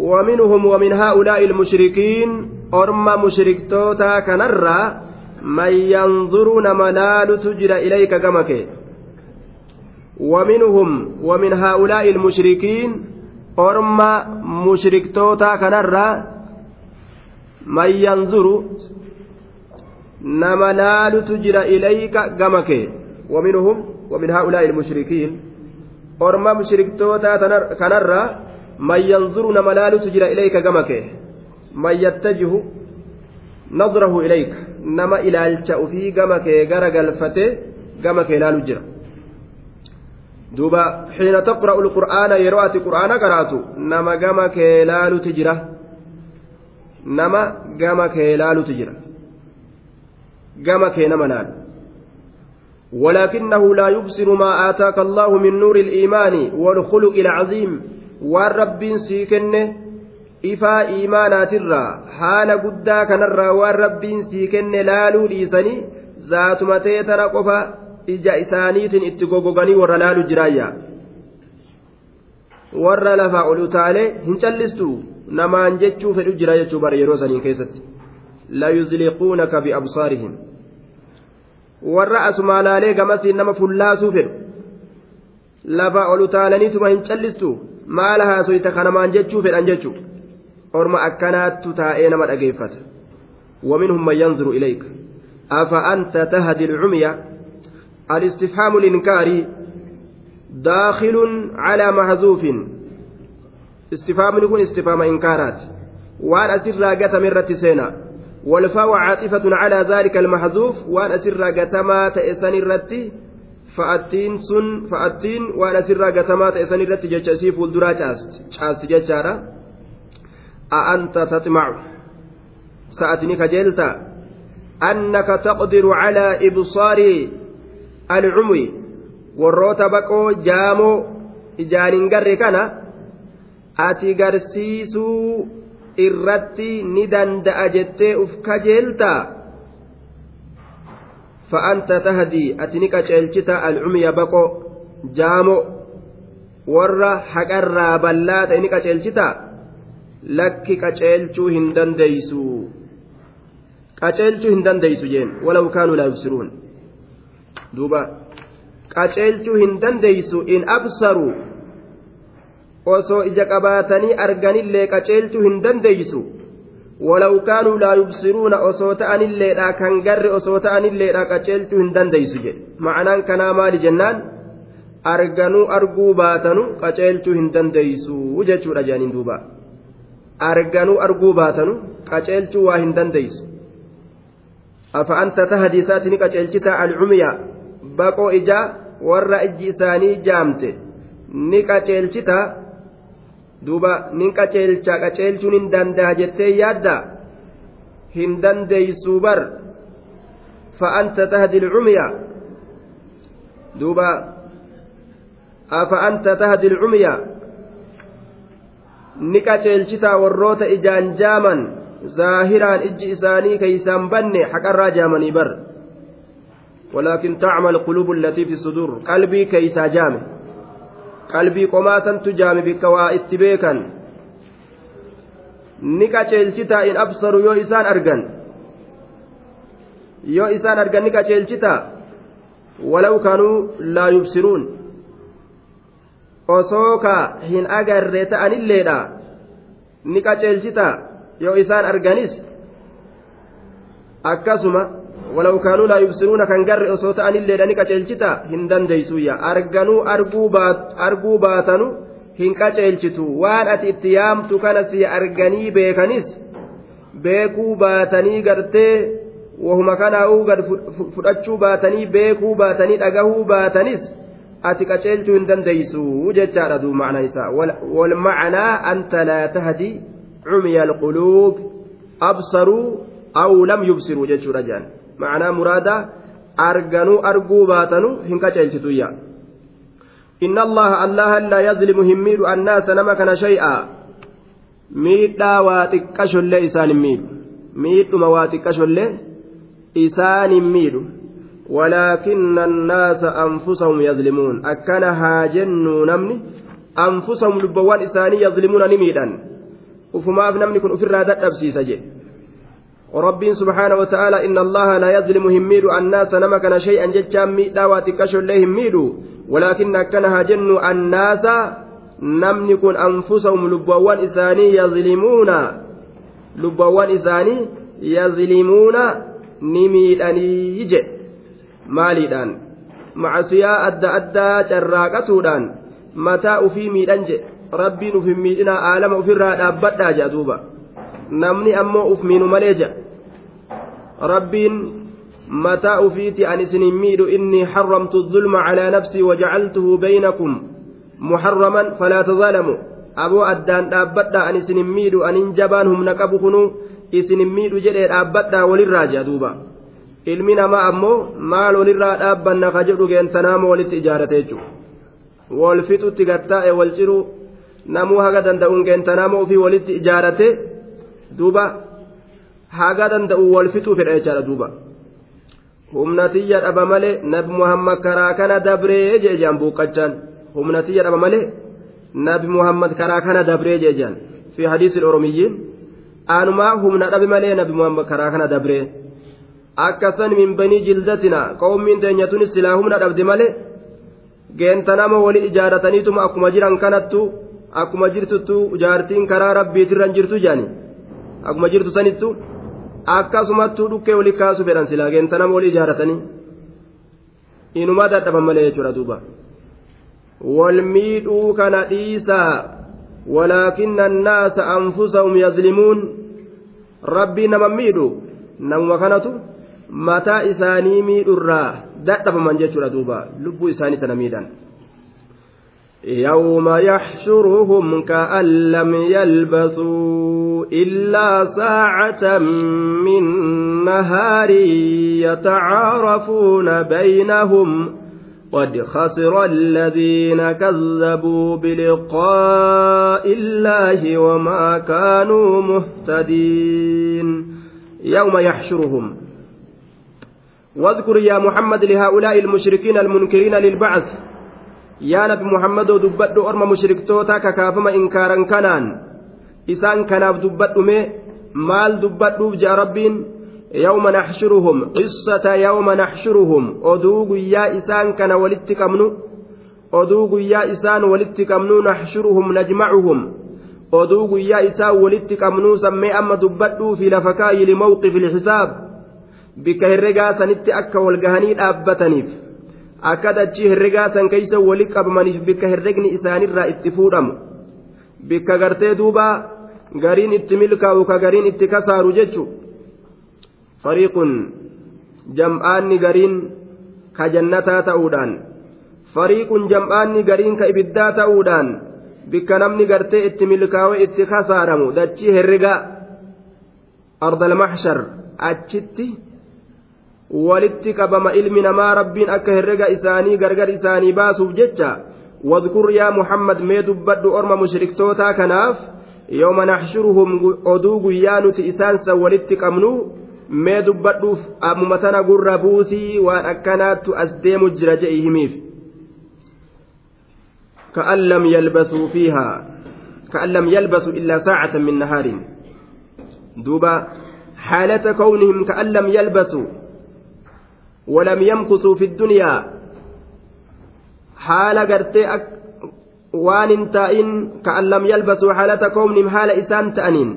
ومنهم ومن هؤلاء المشركين أرمى مشركتوتا كنرى من ينظرون منال تجر إليك كمك. ومنهم ومن هؤلاء المشركين أرمى مشركتوتا كنرى من ينظر نمنال تجر إليك كمك. ومنهم ومن هؤلاء المشركين orma mushriktoota kanarraa yattajihu nadrahu ilayka nama ilaalcha ufii gama kee gara galfate gama kee laalu jira duuba xiina taqra'u lqur'aana yeroo ati qur'aana qaraatu nama gama kee laalutu jira nama gama kee laalutu jira gama kee nama laalu ولكنه لا يبصر ما آتاك الله من نور الإيمان والخلق العظيم waan rabbiin sii kenne ifaa iimaanaatirraa haala guddaa kanarraa waan rabbiin sii kenne laaluu dhiisanii zaatuma teetara qofa ija isaaniitiin itti gogoganii warra laalu jiraayya. Warra lafaa ol utaalee hin callistu namaan jechuu fedhu jira jechuu bara yeroo sanii keessatti. La yuzliquunaka biabsaarihim warra asumaa laalee gamasiin nama fullaasuu fedhu. Lafaa ol utaalaniituma hin callistu maala haasoyta kanamaan jechuu fedhan jechuu? Orma akkanaattu taa'ee nama dhageeffata. ومنهم من ينظر إليك أفأنت تهدي العمي الاستفهام الإنكاري داخل على محذوف استفهام يكون استفهام إنكارات وأن أسر قتم الرتسينا والفاء عاطفة على ذلك المحذوف وأن أسر قتما تأسن الرتي فأتين سن فأتين وأن أسر قتما تأسن الرتي جتشي فولدرا شاست جتشارا أأنت تطمع. سأتني كجلت أنك تقدر على إبصار العمي warroota baqoo jaamoo ijaan hin garre kana ati garsiisuu irratti ni danda'a jettee uf kajeeltaa tahdii ati ni qaceelchita alcumya baqoo jaamo warra haqarraa ballaa ta'e ni qaceelchita lakki qaceelchuu hin dandeeysu qaceelchuu hin dandeeysu jeen walaw kaanuu laa yubsiruun duuba qaceelchuu hin dandeeysu in absaruu osoo ija qabaatanii arganillee qaceelchuu hin dandeeysu ولو كانوا لا يبصرون أصوتا أن الليلة كان قر أصوتا أن الليلة قتلت هندن ديسج معنى كان مال جنان أرجنوا أرجو باتنوا قتلت هندن ديسو وجدت رجال دوبا أرجنوا أرجو باتنوا قتلت وهندن ديسو أفأنت تهدي ساتني قتلت العمية بقوا إجا ورأ إجي ثاني جامته ni qaceelchita duuba nin qaceelcha qaceelchuun hin danda'a jettee yaadda hin dandeeysuu bar fa'anta tahdi lcumya duuba afa'anta tahdi lcumya ni qaceelchitaa warroota ijaan jaaman zaahiraan ijji isaanii keeysaan banne haqarraa jaamanii bar ولكن تعمل القلوب التي في الصدور قلبي كيسا جامه qalbii qomaa santu jaame bikka waa itti beekan ni qaceelchitaa in absaru yoo isaan argan yoo isaan argan ni qaceelchitaa walaw kaanuu laa yubsiruun osoo ka hin agarre ta'anilleedha ni qaceelchitaa yoo isaan arganis akkasuma ولو كانوا لا يبصرون كان جر أصوت أن اللي لأنك أجلتتا هندن ديسويا أرجنوا أرجو بات أرجو باتنو هنك أجلتو وان أتيامت كان سي أرجني بيكنيس beekuu baatanii gartee wahuma kanaa'uu gad fudhachuu baatanii beekuu baatanii dhagahuu baatanis ati qaceelchuu hin dandeeysu jechaadha duu macnaa isaa walmacnaa anta laa tahdi cumiya alquluub absaruu aw lam yubsiruu jechuudha jedhan macnaa muraada arganuu arguu baatanu hin qaceelchituyya inna allaha allaha laa yazlimu hin miidhu annaasa nama kana shay'a miidhaa waa xiqqashollee isaan hin miidhu miidhuma waa xiqqashollee isaan hin miidhu ولكن الناس أنفسهم يظلمون أكن هاجنوا نمني أنفسهم لبوان إساني يظلمون نميدا وفما أبنمني كن أفر هذا أبسي سجي ورب سبحانه وتعالى إن الله لا يظلم هميد الناس نمكن شيئا ججا ميدا واتكش الله هميد. ولكن أكن هاجنوا الناس نمني كن أنفسهم لبوان إساني يظلمون. لبوان إساني يظلمون نميداني maaliidhaan macasiyaa adda addaa carraaqatuudhaan mataa ufii miidhan jedhe rabbiin ufin miidhinaa aalama ufirraa dhaabbadhaa jedha duuba namni ammoo uf miinu malee jedha rabbiin mataa ufiiti an isinin miidhu innii xarramtu الظulma calaa nafsii wajacaltuhu baynakum muxarraman falaa tazalamu aboo addaan dhaabbadhaa an isinin miidhu anin jabaan humna qabu kunuu isinin miidhu jedhee dhaabbadhaa walirraa jedha duuba ilmi namaa ammoo maal walirraa dhaabbanna ka jedhu geentanaama walitti ijaarate jechuudha wal fixutti gattaa'e wal ciruu namuu haga danda'uun geentanaama ofii walitti ijaarate duuba haga danda'u wal fixuu fedha jechaadha duuba. Humnatiyya dhaba malee nabi muhammad karaa kana dabree jeejaan buuqqachaan. Humnatiyya dhaba malee nabi muhammad karaa kana dabree jeejaan fi hadiisi oromiyyiin aanumaa humna dhabe malee nabi muhammad karaa kana dabree. akkasan min banii jildatina qawmiin teenyatunis silaa humna dhabde malee geenta nama wali ijaarataniituma akkuma jiran kanattu akkuma jirtuttu jaartiin karaa rabbiitirran jirtu jaani akkuma jirtu sanittu akkasumattuu dhukkee wali kaasu fedhan silaa geenta nama wali ijaaratanii inuma dadhaban malee jechuudha duuba wal miidhuu kana dhiisaa walaakinna annaasa anfusahum yazlimuun rabbii nama miidhu namuma kanatu mataa isaanii miidhurraa dadhabaman jechuudha duuba lubbuu isaanii tana miidhan يوم يحشرهم كأن لم يلبثوا إلا ساعة من نهار يتعارفون بينهم قد خسر الذين كذبوا بلقاء الله وما كانوا مهتدين. يوم يحشرهم. واذكر يا محمد لهؤلاء المشركين المنكرين للبعث. يا نبي محمد دبت أرم مشرك توتا ككافما إنكارا كنان إسان كناف دبت مال دبت جا ربين يوم نحشرهم قصة يوم نحشرهم أدوغ يا إسان كان ولتكمنو أدوغ يا إسان ولتكمنو نحشرهم نجمعهم أدوغ يا إسان ولتكمنو سمي أما دبت في لفكاي لموقف الحساب bikka herregaa sanitti akka wal gahanii dhaabbataniif. Akka dachii herregaa san keeysa wali qabamaniif bikka herregni isaanirraa itti fuudhamu. Bikka gartee duuba gariin itti milkaa'u ka gariin itti kasaaru jechu. Fariiqun jam'aanni gariin ka jannataa ta'uudhaan. Fariiqun jam'aanni gariin ka ibiddaa ta'uudhaan. Bikka namni gartee itti milkaa'u itti kasaaramu. Dachii herregaa ardal maxshar achitti walitti qabama ilmi namaa rabbiin akka herrega isaanii gargar isaanii baasuuf jecha wadkur yaa muhammad mee dubbadhu orma mushriktootaa kanaaf yooma naxshuruhum oduu guyyaa nuti isaan san walitti qabnu mee dubbadhuuf ammuma tana gurra buusii waan akkanaattu as deemu jira je'i himiif كأن لم يلبثوا فيها كأن لم يلبثوا إلا ساعة من نهار دوبا حالة كونهم كأن لم يلبثوا ولم يمكثوا في الدنيا حال قرتي أك وان تائن كأن لم يلبسوا حالة كونهم حال إسان تأنين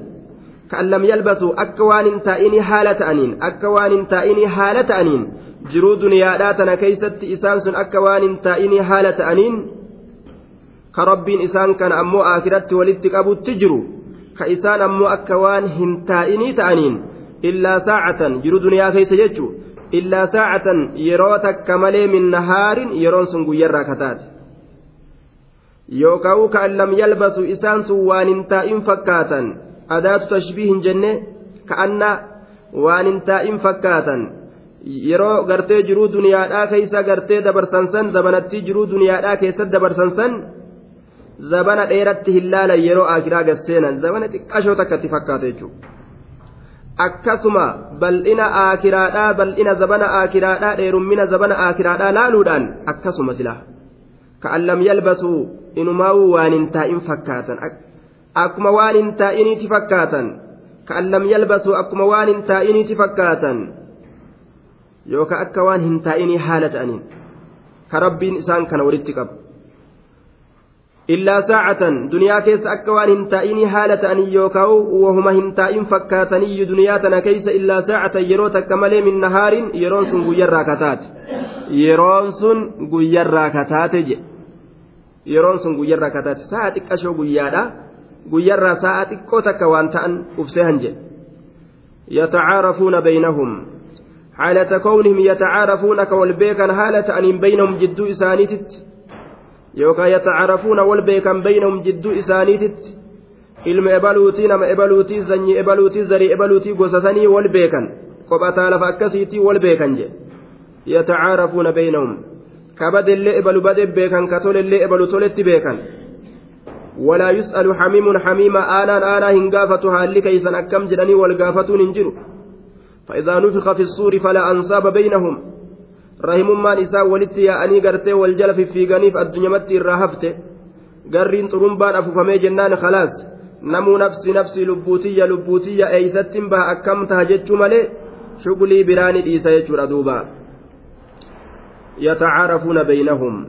كأن لم يلبسوا أك وان تائن حالة تأنين أك وان تائن حالة تأنين jiruu duniyaadhaa tana keeysatti isaan sun akka waan hin taa'inii haala ta'aniin ka rabbiin isaan kana ammoo aakiratti walitti qabutti jiru ka isaan ammoo akka waan hin taa'inii ta'aniin illaa saacatan jiruu duniyaa keeysa jechuu illaa saacatan yeroo takka malee min nahaarin yeroon sun guyyarraa kataate yookaan ka'an lam yalbasu isaan sun waan hin taa'in fakkaatan adaatu tashbiihin jenne ka'anna waan hin taa'in fakkaatan yeroo gartee jiruu duniyaadhaa keessa gartee dabarsan san zabanattii jiruu duniyaadhaa keessatti dabarsan san zabana dheeratti hin laalan yeroo akiraa gasseenan zabana xiqqashoo takkatti fakkaata jechuudha. Akkasuma bal'ina aakiraadhaa bal'ina zabana aakiraadhaa dheerummina zabana aakiraadhaa laaluudhaan akkasuma sila ka'an lam yalbasuu inumaa'uu waan hin taa'in fakkaatan akkuma waan hin taa'iniiti fakkaatan ka'an lam yalbasuu akkuma waan hin taa'iniiti fakkaatan yookaan akka waan hin taa'inii haala ta'aniin ka rabbiin isaan kana walitti qabu. Wahuma hin taa'in fakkaataniyyuu duniyaa tana keessa illaa saacatan yeroo takka malee min nahaarin yeroon sun guyyarraa kataate yeroon sun guyyarraa kataate je yeroon sun guyyarraa kataate sa'a xiqqashoo guyyaadha guyyarraa sa'a xiqqoo takka waan ta'an ufsee han jedhe yatacaarafuuna baynahum حالة كونهم يتعارفون كوالبيكا حالة أن بينهم جدو إسانيتت yookaan yatacaarafuuna wal beekan baynahum jidduu isaaniititti ilma ebaluutii nama ebaluutii sanyii ebaluutii zarii ebaluutii gosatanii wal beekan qophataa lafa akkasiitii wal beekan jedhe yatacaarafuuna baynahum kabadellee ebalu bade beekan ka tolellee ebalu toletti beekan ولا يسأل حميم حميم آنا آنا هنقافة هالي كيسا أكم جدني والقافتون انجروا فإذا نفخ في الصور فلا أنصاب بينهم rahimummaan isaa walitti yaa'anii gartee wal jala fiffiiganiif addunyamatti irraa hafte garriin xurumbaan afufamee jennaan khalaas namuu nafsi nafsi lubbuutiyya lubbuutiyya eeysattiin baha akkam taha jechuu malee shugulii biraani dhiisa jechuudha duuba يتعارفون بينهم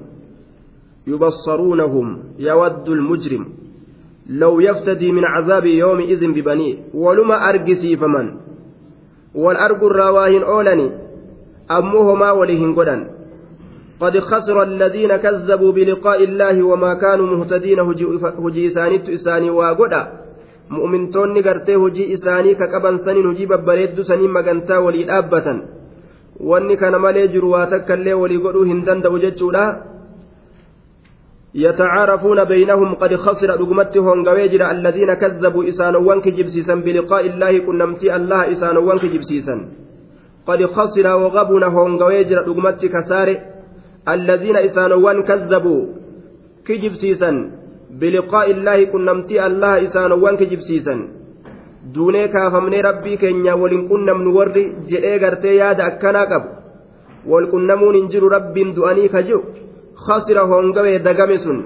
يبصرونهم يود المجرم لو يفتدي من عذاب يومئذ ببنيه ولما أرجسي فمن والأرج الرواهن أولني ammoo homaa walii قد خسر الذين كذبوا بلقاء الله وما كانوا مهتدين. هجي إسانيت إساني واغدا مؤمنتوني غرتي هجي إساني كقبن سنين هجي ببريد سنين مغنتا ولي malee jiru waa takka illee walii godhuu hin danda'u jechuudha يتعارفون بينهم قد خسر رقمت هونغويجر الذين كذبوا إسانوان كجبسيسا بلقاء الله كنمتي الله إسانوان كجبسيسا قد خسر وغبن هونغوي جرا دغمتي كسار الذين إسانوان كذبوا كجب سيسا بلقاء الله كنمتي الله إسانوان كجب qunnamnu warri jedhee gartee yaada akkanaa qabu wal qunnamuun hin jiru rabbiin du'anii ka jiru khasira hongawee dagame sun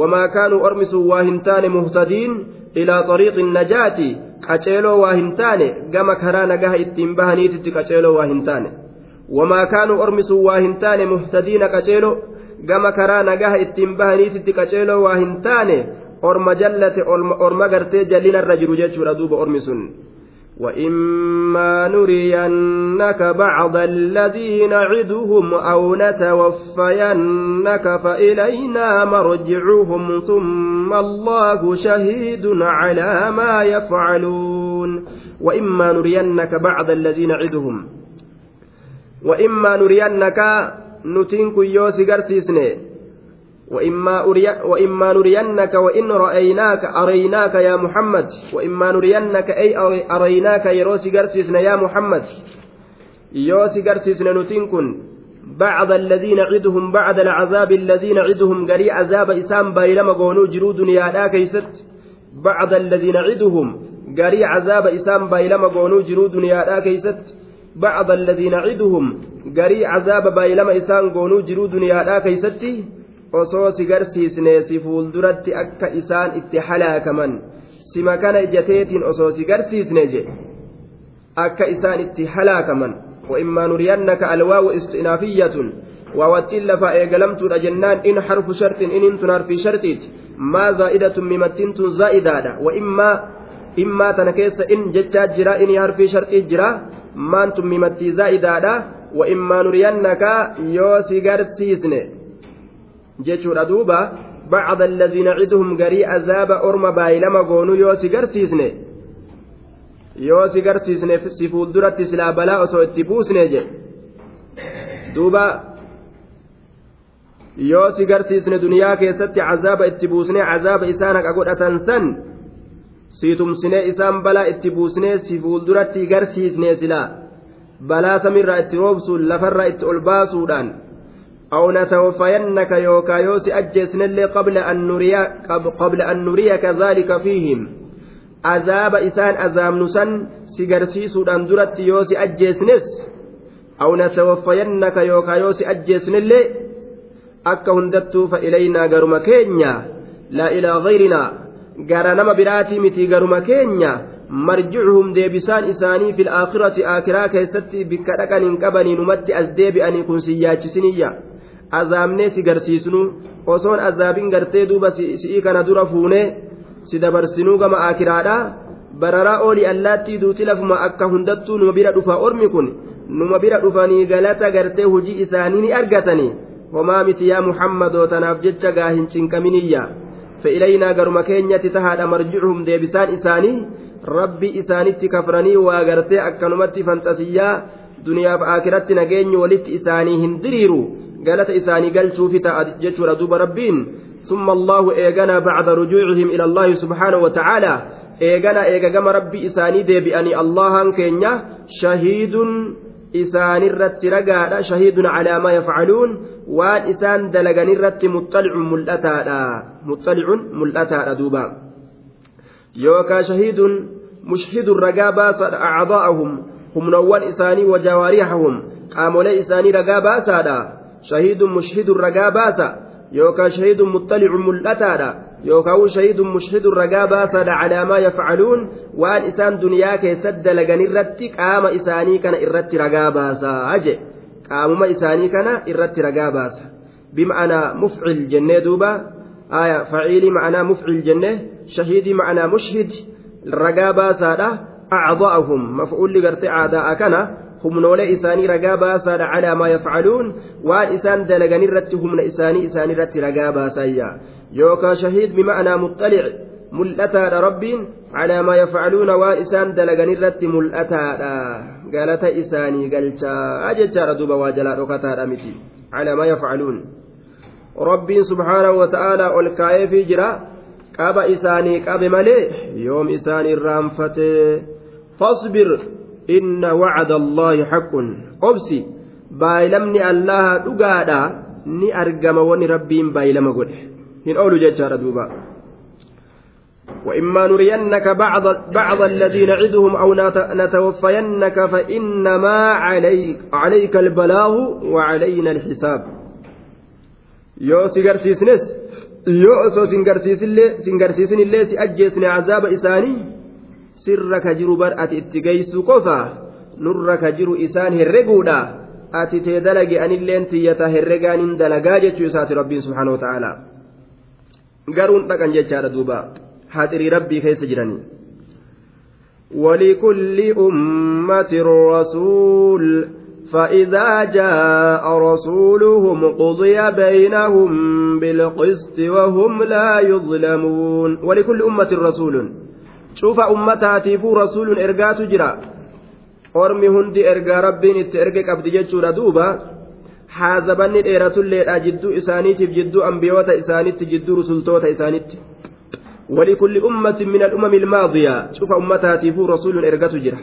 wamaa kaanuu ormi sun waa hin taane muhtadiin ilaa xariiqi najaati qaceeloo waa hin taane gama karaa nagaha ittiin bahaniititti qaceeloo waa hin taane wamaa kaanuu ormi sun waa hin taane muhtadiina qaceeloo gama karaa nagaha ittiin bahaniititti qaceeloo waa hin taane orma jallate orma gartee jallinarra jiru jechuudha duuba ormi sun وإما نرينك بعض الذي نعدهم أو نتوفينك فإلينا مرجعهم ثم الله شهيد على ما يفعلون. وإما نرينك بعض الذي نعدهم وإما نرينك نتنك يوسي قرسيسني. وإما, نرينك وإن رأيناك أريناك يا محمد وإما نرينك أي أريناك يروسي قرسسنا يا محمد. يوسي قرسسنا نتنكن بعض الذين عدهم بعد العذاب الذين عدهم قري عذاب إسام بايلما قونو جرو دنيا كيست. بعد الذين عدهم قري عذاب إسام بايلما قونو جرو دنيا كيست. بعض الذين عدهم قري عذاب بايلما إسام قونو جرو دنيا كيستي osoo si garsiisnee si fuulduratti akka isaan itti halaakaman. Sima kana ijateetiin osoo si garsiisne je akka isaan itti halaakaman. وإما نرينك الواو استئنافية ووتين لفا إيقلمت جنان إن حرف شرط إن انتنار في شرطيت ما زائدة ممتنت زائدة وإما إما تنكيس إن جتات جرا إن حرف شرط جرا ما أنتم ممتي زائدة وإما نرينك يوسي قرسيسني jechuudha. Duuba bacda alladhiina ciduhum garii azaaba orma baay'ilama goonuu yoo si garsiisne yoo si garsiisne si fuulduratti silaa balaa osoo itti buusne je. Duuba yoo si garsiisne duniyaa keessatti cazaaba itti buusnee cazaaba isaan haqa godhatan san si tumsinee isaan balaa itti buusnee si fuulduratti garsiisnee silaa balaa samiirraa itti roobsuun lafarraa itti ol baasuudhaan ajjeesnellee qabla an nuriyaka dhaalika fiihim azaaba isaan azaabnu san si garsiisuudhaan duratti yoo si ajjeesnes aw natawaffayannaka yookaa yoo si ajjeesnellee akka hundattuu fa ilaynaa garuma keenya laa ilaa gayrinaa gara nama biraatii miti garuma keenya marjicuhum deebisaan isaanii fil aakhirati aakiraa keessatti bikka dhaqan hin qabaniin umatti as deebi'anii kun si yaachisiniyya azaabnee si garsiisnu osoon azaabin gartee duuba si'ii kana dura fuunee si dabarsinuu gama aakiraadha bararaa oolii allaattii duuti lafuma akka hundattuu numa bira dhufa ormi kun numa bira dhufanii galata gartee hujii isaanii ni argatanii? Homaa miti yaa muhammadoo tanaaf jecha gaa hin cinqaminiyya. Fe'ilaynaa garuma keenyatti tahaadha marjicuhum deebisaan isaanii. Rabbi isaanitti kafranii waa gartee akkanumatti fantasiyyaa. Duniyaaf aakiratti nageenyu walitti isaanii hin diriiru galata isaanii galchuufi ta'a jechuudha duuba rabbiin. بعد رجوعهم إلى الله سبحانه وتعالى إيغانا إيغاما ربي إساني دي بأني الله كينيا شهيد إسان الرت رقادا شهيد على ما يفعلون وان إسان دلقان الرت مطلع ملأتا مطلع ملأتا دوبا يوكا شهيد مشهد الرقابة أعضاءهم هم نوان إساني وجوارحهم قاموا إساني رقابة سادا شهيد مشهد الرقابة يوكا شهيد مطلع ملأتا yookaan shahidun mushhidun ragaa baasaadha calaamaa yafcaluun waan isaan duniyaa keessatti dalagan irratti qaama isaanii kana irratti ragaa baasaa je qaamuma isaanii kana irratti ragaa baasa bima'anaa mufcil jennee duuba aya faciilii ma'anaa mufcil jennee shahidii ma'anaa mushhid ragaa baasaadha acda'ahum maf'ulli gartee aadaa kana humnoolee isaanii ragaa baasaadha calaa maa yafcaluun waan isaan dalagan irratti humna isaanii isaanii irratti ragaa baasayya yookaan shahiid bima'anaa muxxalic mul'ataadha rabbiin calaa maa yafcaluuna waan isaan dalagan irratti mul'ataadha galata isaanii galchaa jechaadha duuba waa jalaa dhokataadha miti calaa maa yafcaluun rabbiin subhaanahu wa ta'aalaa ol kaa'eefii jira qaba isaanii qabe malee yoom isaan irraanfatee fasbir إن وعد الله حق obsi baayilamni allaha dhugaadha ni argama wani rabbiin baayilama godhe hin oolu jechaadha duuba وإما نرينك بعض بعض الذي نعدهم أو نتوفينك فإنما عليك عليك البلاغ وعلينا الحساب. yoo si garsiisnes yoo osoo si garsiisin-illee si ajjeesne عذاب isaanii. سرك جرو بر أتي اتقيسو قفا نرك جرو إسان هرقودا أتي تدلق أن اللين تيتا هرقان دلقا جتشو ساتي ربي سبحانه وتعالى قرون تكن جتشار دوبا حاضري ربي كيس جراني ولكل أمة رسول فإذا جاء رسولهم قضي بينهم بالقسط وهم لا يظلمون ولكل أمة رسول شوف أمتاتيفو رسول إرقات جرا أرمي هندي إرقا ربين إتئرقك أبدي جتشورا دوبا حازبني دheeratulleedha jidduu isaaniitiif jidduu ambiyoota isaanitti jidduu rusultoota isaanitti ولكل أمة من الأمم الماضية شوف أمتاتيف رسول إرقة جرة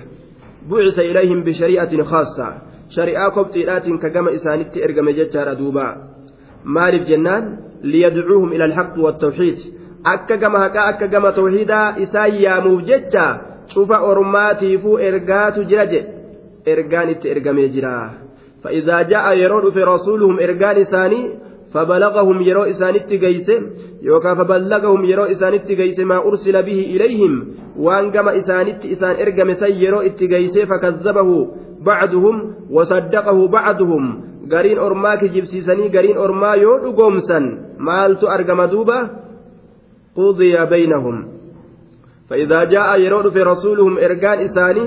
بعث إليهم بشريعة خاصة شريعة كبتيرات كجمع إسانت إرقم ججار دوبا مالف جنان ليدعوهم إلى الحق والتوحيد akka gama haqaa akka gama tawhiidaa isaan yaamuuf jecha cufa ormaatiifuu ergaatu jira jedhe ergaan itti ergamee jira فإذا جاء يرون في رسولهم إرجان إساني فبلغهم يرو إسانت جيس يوكا فبلغهم يرو إسانت جيس ما أرسل به إليهم وأن جم إسانت إسان إرجم سيرو إتجيس فكذبه بعضهم وصدقه بعضهم قرين أرماك جبسيسني قرين أرما يو قومسا مالت أرجم دوبة قضي بينهم فإذا جاء يرون في رسولهم إرجان إساني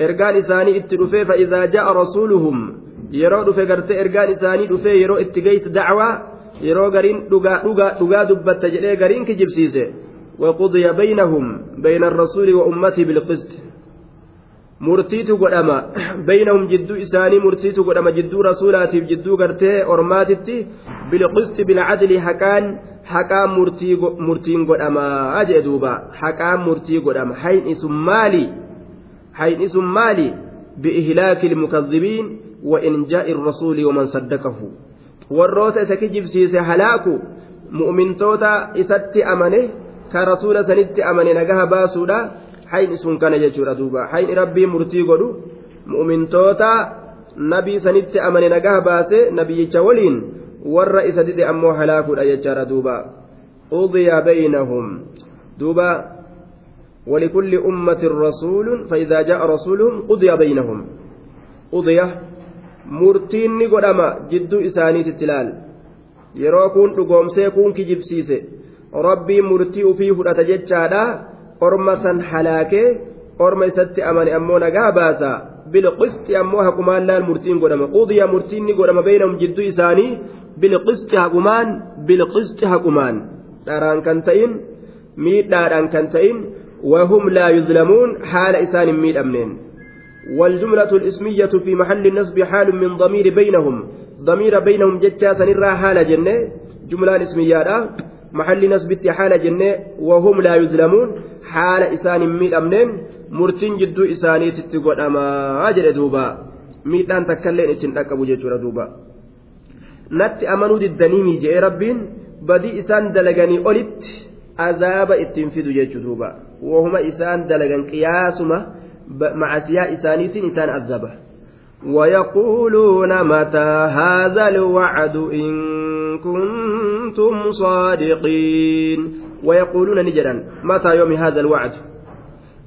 إرجان إساني اتلفي فإذا جاء رسولهم yeroo dhufe gartee ergaan isaanii dhufee yeroo itti geeyse dacwaa yeroo gariin dhugaa dubbatta jedhee gariin kijibsiise وقضي بينهم بين الرسول وأمته بالقسط murtiitu godhama baynahum jidduu isaanii murtiitu godhama jidduu rasuulaatiif jidduu gartee ormaatitti bilqisti bilcadli haqaan haqaan murtiin godhamaa jee duuba haqaan murtii godhama hayni sun maali hayni sun maali biihlaaki ilmukadhibiin wa injaa'i irrasuuli waman saddaqahu warroota isa kijibsiise halaaku mu'mintoota isatti amane ka rasuula sanitti amane nagaha baasuudha hayni sun kana jechuudha duuba hayni rabbii murtii godhu mu'mintoota nabii sanitti amane nagaha baase nabiyyicha waliin warra isa dide ammoo halaakuudha jechaadha duuba. Qudiya baynahum. Duuba ولكل أمة رسول فإذا جاء رسولهم قضي بينهم قضي مرتين قدما جد إساني تتلال يروكون تقومسي كون كجبسيسي ربي مرتي فيه فلتججادا أرمسا حلاكي أرمى ستي أماني أمونا قاباسا بالقسط أموها كمان لا المرتين قدما قضي مرتين قدما بينهم جد إساني haqumaan bilqisti haqumaan dharaan kan ta'in miidhaadhaan kan ta'in وهم لا يظلمون حال إسان ميدأمنين والجملة الإسمية في محل النصب حال من ضمير بينهم ضمير بينهم جتشا سنرى حال جنة جملة اسمية محل نصب حال جنة وهم لا يظلمون حال إسان ميدأمنين مرتين جدو إساني تتقود أما أجل دوبا ميدان تكلين إتن أكبو دوبا natti amanuu diddanii je'ee rabbiin badii isaan dalaganii olitti azaaba ittiin fidu jechuu duuba wahuma isaan dalagan qiyaasuma macasiyaa isaaniitiin isaan azaba ويقولون متى هذا الوعد إن كنتم صادقين ويقولون نجدا متى يوم هذا الوعد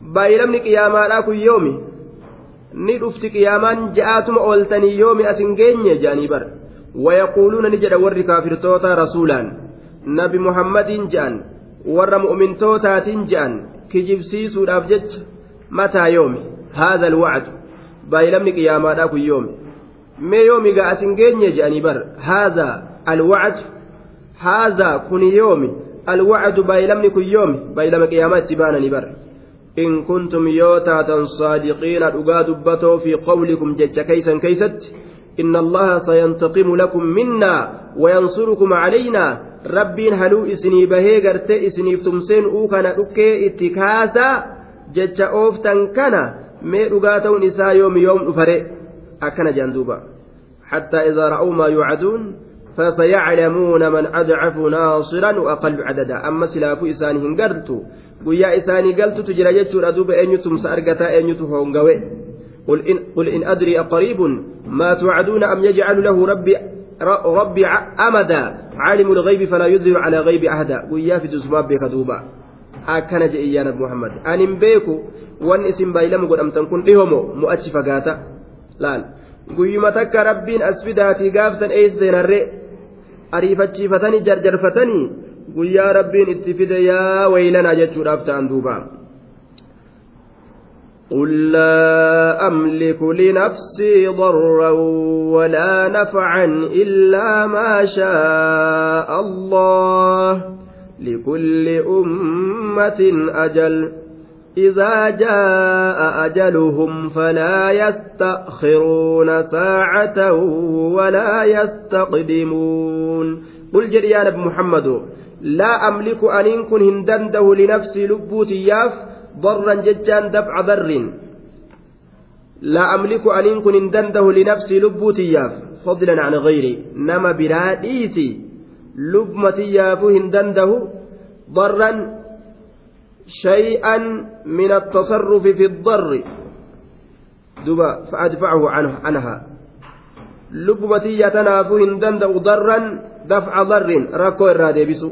بايلمني قياما لاكو يومي ندفت قياما جاءتم أولتني يومي أسنجيني جاني بر ويقولون نجد ور كافر توتا رسولا. نبي محمد جان ور مؤمن توتا جان كجب سيسو الأبجج متى يوم هذا الوعد. بايلمني قياما داكو يوم ما يومي قاسن جاني بر. هذا الوعد. هذا كن يومي. الوعد بايلمني كن يومي. بايلم قياما تبانني بر. إن كنتم يوتا صادقين أقا دبتو في قولكم جج كيسا كيست. إن الله سينتقم لكم منا وينصركم علينا. ربين هلو إسني بهي قرتي إسني تمسين أوكنا أوكي إتكاسا. جج أوفتن كان مي أغاتون إسا يوم يوم أفري. أكن جندوبا حتى إذا رأوا ما يوعدون فسيعلمون من أضعف ناصرا وأقل عددا. أما سلافو إسانهم قرتو guyyaa isaanii galtutu jira jechuudha duuba eenyutu msa argataa eenyutu hongawe قل إن, قل إن أدري أقريب ما توعدون أم يجعل له ربي ربي أمدا. عالم الغيب فلا يظهر على غيب أحدا. ويا في تسماب بك دوبا. أكن جئيان محمد. أن بيكو. وأن اسم بايلم قد أم تنكن لهمو مؤتش فقاتا لال. قيمة تك ربين أسفداتي قافسا إيس زيناري أريفتشيفتني جرجرفتني guyyaa rabbiin itti fide yaa waylanaa jechuudhaaf ta'an duuba قل لا أملك لنفسي ضرا ولا نفعا إلا ما شاء الله لكل أمة أجل إذا جاء أجلهم فلا يستأخرون ساعة ولا يستقدمون قل جري يا نبي محمد لا أملك أن كن هندنده لنفسي لبوتياف ضرا ججان دفع ضر لا أملك أن كن هندنده لنفسي لبوتياف فضلا عن غيري. نما براديسي لبمتياف هندنده ضرا شيئا من التصرف في الضر. دبا فأدفعه عنه عنها. لبمتيا تناف هندنده ضرا دفع ضر ركو الرادي بسو.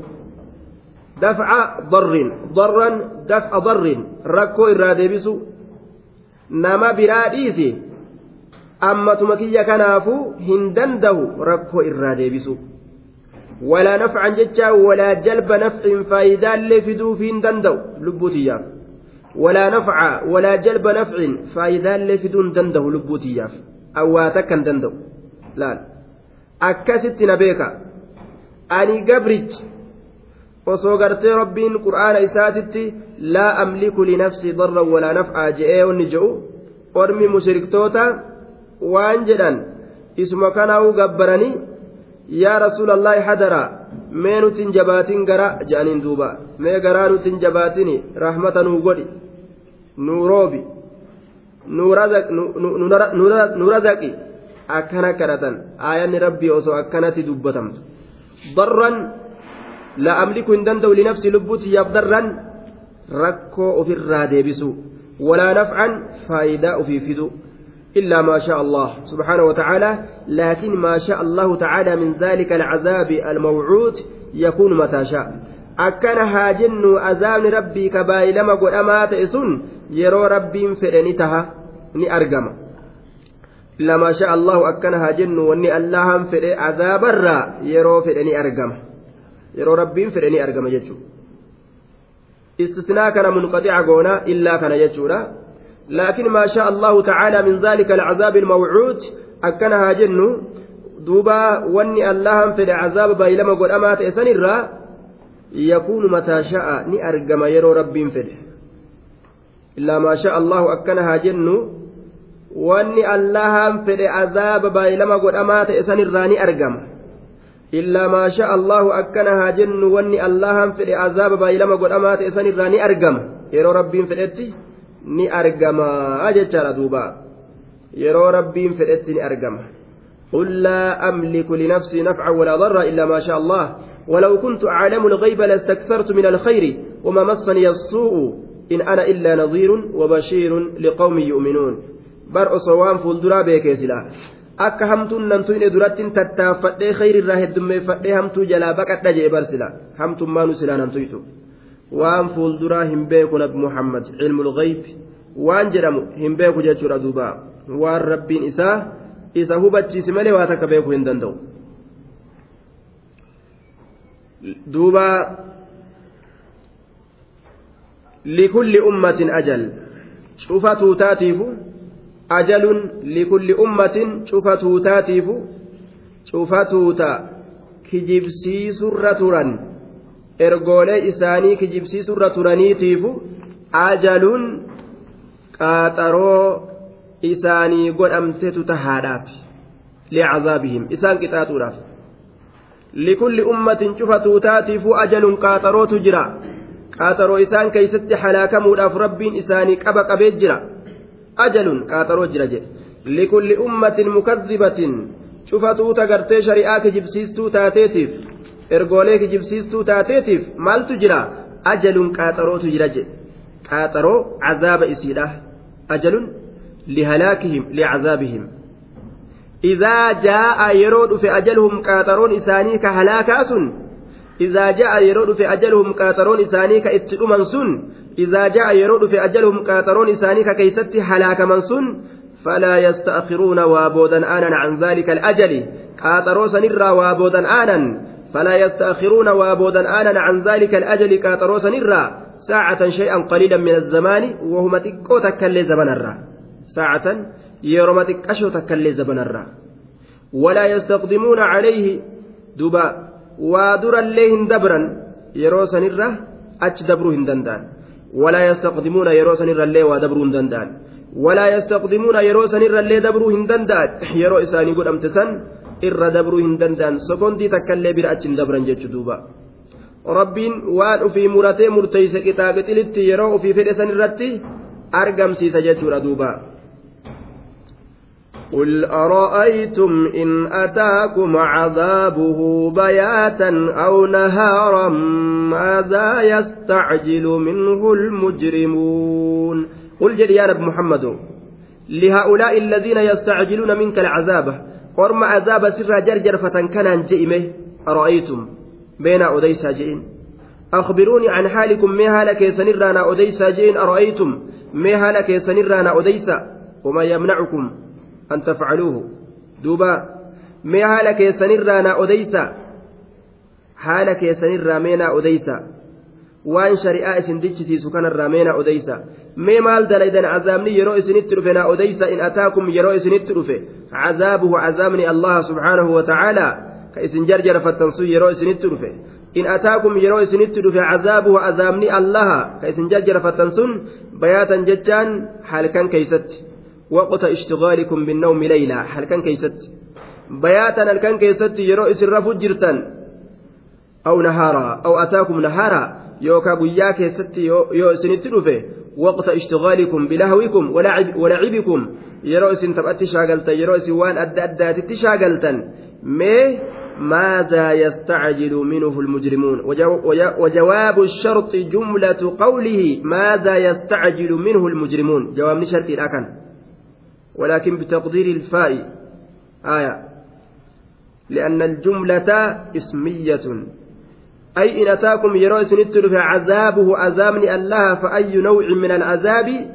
دفع ضر. ضرا دفع ضر. ركو الرادي بسو نما براديسي. أما تمكية كنافو هندنده ركو الرادي بسو ولا نفعا جتا ولا جلب نفع فايدا لفدو في هندندو لبوتيا. ولا نفع ولا جلب نفع فايدا لفدو هندندو لبوتيا. أواتك هندندو لا. أكست نبيك ani gabrich osoo gartee rabbiin qur'aana isaatitti laa amliku linafsii darran walaa naf'aa je'ee wanni je'u ormi mushriktoota waan jedhan isuma kanaa'uu gabbaranii yaa rasuulallaahi hadara mee nuti jabaatin gara jedhaniin duuba. Mee garaa nuti hin jabaatin rahmata nuu godhi nuu roobi nu razaqi akkana kadhatan. Aayanni rabbii osoo akkanatti dubbatamtu. Darran la amliku hin danda'u linafsi lubbuutiyyaaf darran rakkoo ofirraa deebisu walaa nafcan faayidaa ofii fidu إلا ما شاء الله سبحانه وتعالى لكن ما شاء الله تعالى من ذلك العذاب الموعود يكون متى شاء أكن هاجن أذان ربي كباي لما قل أما تئسن يرو ربي فإنتها ni argama lama sha allahu akkana haa jennu wanni allahan fedhe azaabarraa yeroo fedhe ni argama yeroo rabbiin fedhe ni argama jechuudha istisnaa kana munqaxica goona illaa kana jechuudha laakiin maa sha allahu tacaala min zaalika alcazaabi almawcuud akkana haa jennu duuba wanni allahan fedhe azaaba baay'ilama godhamaa ta'e sanirraa yakuunu mataa sha'a ni argama yeroo rabbiin fedhe illaa maa sha allahu akkana haa jennu wanni allahan fedhe azaaba baay'ilama godhamaa ta'e sanirraa ni argama illaa maa sha allahu akkana haa jennu wanni allahan fedhe azaaba baay'ilama godhamaa ta'e sanirraa ni argama yeroo rabbiin fedhetti ni argama jechaadha duuba yeroo rabbiin fedhetti ni argama قل لا أملك لنفسي نفعا ولا ضرا إلا ما شاء الله ولو كنت أعلم الغيب لاستكثرت من الخير وما مسني السوء إن أنا إلا نظير وبشير لقوم يؤمنون waan fuulduraa beekee silaa akka hamtuun nan tuyne durattiin tattaaffadhee khayrirraa heddummeeffadhee hamtuu jalaa baqadha jee bar sila hamtummaanu silaa nan tuytu waan fuulduraa hin beeku nabi muhammad ilmul ghayb. Waan jedhamu hin beeku jechuudha duuba. Waan rabbiin isaa isa hubachiisi malee waa takka beekuu hin danda'u. Duuba likulli ummatin ajal. Cufa tuutaatiifu ajalun likulli ummatin cufa tuutaatiifu cufa tuuta kijibsiisurra turan ergoolee isaanii kijibsiisurra turaniitiifu ajalun qaaxaroo isaanii godhamtetu tahaadhaaf licazaabihim isaan qixaaxuudhaaf. Likulli ummatin cufa tuutaatiifu ajalun qaaxarootu jira. Qaaxaroo isaan keeysatti halaakamuudhaaf rabbiin isaanii qaba qabee jira ajalun qaaxaroo jira jedhe likulli ummatin mukaddibatin cufa tuuta gartee shari'aa kijibsiistuu taateetiif ergoolee kijibsiistuu taateetiif maaltu jira ajalun qaaxarootu jira jedhe qaaxaroo cazaaba isiidha ajalun lihalaakihim licazaabihim idaa jaa'a yeroo dhufe ajaluhum qaaxaroon isaanii ka halaakaa sun idaa jaa'a yeroo dhufe ajaluhum qaaxaroon isaanii ka itti dhuman sun jaa'a yeroo dhufe ajaluhum qaaxaroon isaanii ka keeysatti halaakaman sun فلا يستأخرون وابودا آنا عن ذلك الأجل. قاطروا سنرا وابودا آنا فلا يستأخرون وابودا آنا عن ذلك الأجل. قاطروا سنرا ساعة شيئا قليلا من الزمان وهم تكو تكلي زمن الرا. ساعة يرم تكشو تكلي زمن الرا. ولا يستقدمون عليه دبا. وادر الليهن دبرا يرو سنرا أتش دبرهن دندان ولا يستقدمون يرو سنرا الليه ودبرهن دندان ولا يستقدمون يرو سنرا الليه دبرهن دندان يرو إساني قد أمتسن irra dabruu hin danda'an sekondii takkaillee bira achi hin dabran jechu duuba rabbiin waan ufii muratee murteeyse qixaaxilitti yeroo ufii fedhe san irratti argamsiisa jechuudha duuba قل أرأيتم إن أتاكم عذابه بياتا أو نهارا ماذا يستعجل منه المجرمون قل جل يا نبي محمد لهؤلاء الذين يستعجلون منك العذاب orma azaaba sirraa jarjarfatan kanaan je'ime ara'aytum beenaa odeysaa je'in أخبروني عن حالكم ما هالا كيسنر أنا أديسا جين أرأيتم؟ ما هالا كيسنر أنا أديسا وما يمنعكم؟ أن تفعلوه دوبا ما هالا كيسنر أنا أديسا حالا كيسنر مينا أديسا waan shari'aa isin dichisiisu kanarraa meena odeysa mee maal dalaydan azaabni yeroo isinitti dhufe naa odeysa in ataakum yeroo isinitti dhufe cazaabuhu cazaabni allaha subhaanahu watacaalaa ka isin jarjarfattan sun yeroo isinitti dhufe in ataakum yeroo isinitti dhufe cazaabuhu azaabni allaha ka isin jarjarfattan sun bayaatan jechaan halkan keeysatti waqta ishtigaalikum binnawmi leyla halkan keeysatti bayaatan halkan keessatti yeroo isin rafuu jirtan aw nahaara aw ataakum nahaara yookaa guyyaa keessatti yoo isinitti dhufe waqta ishtigaalikum bilahwikum walacibikum yeroo isin taphatti shaagaltan yeroo isin waan adda addaatitti shaagaltan mee ماذا يستعجل منه المجرمون وجواب الشرط جملة قوله ماذا يستعجل منه المجرمون جواب شرط الأكن ولكن بتقدير الفاء. آية. لأن الجملة اسمية. أي إن أتاكم يروس نتل عذابه عذابني الله فأي نوع من العذاب؟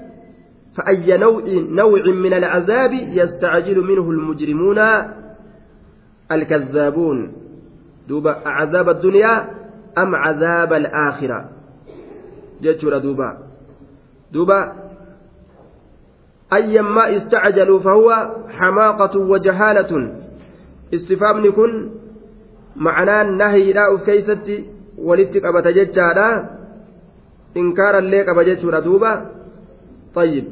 فأي نوع نوع من العذاب يستعجل منه المجرمون الكذابون؟ دوبا عذاب الدنيا أم عذاب الآخرة؟ جتشورا دوبا. دوبا أيما استعجلوا فهو حماقة وجهالة استفهامni kun ma'anaan nahiidhaa uf keeysatti walitti qabata jechaadha inkaarallee qaba jechuudha duuba طيب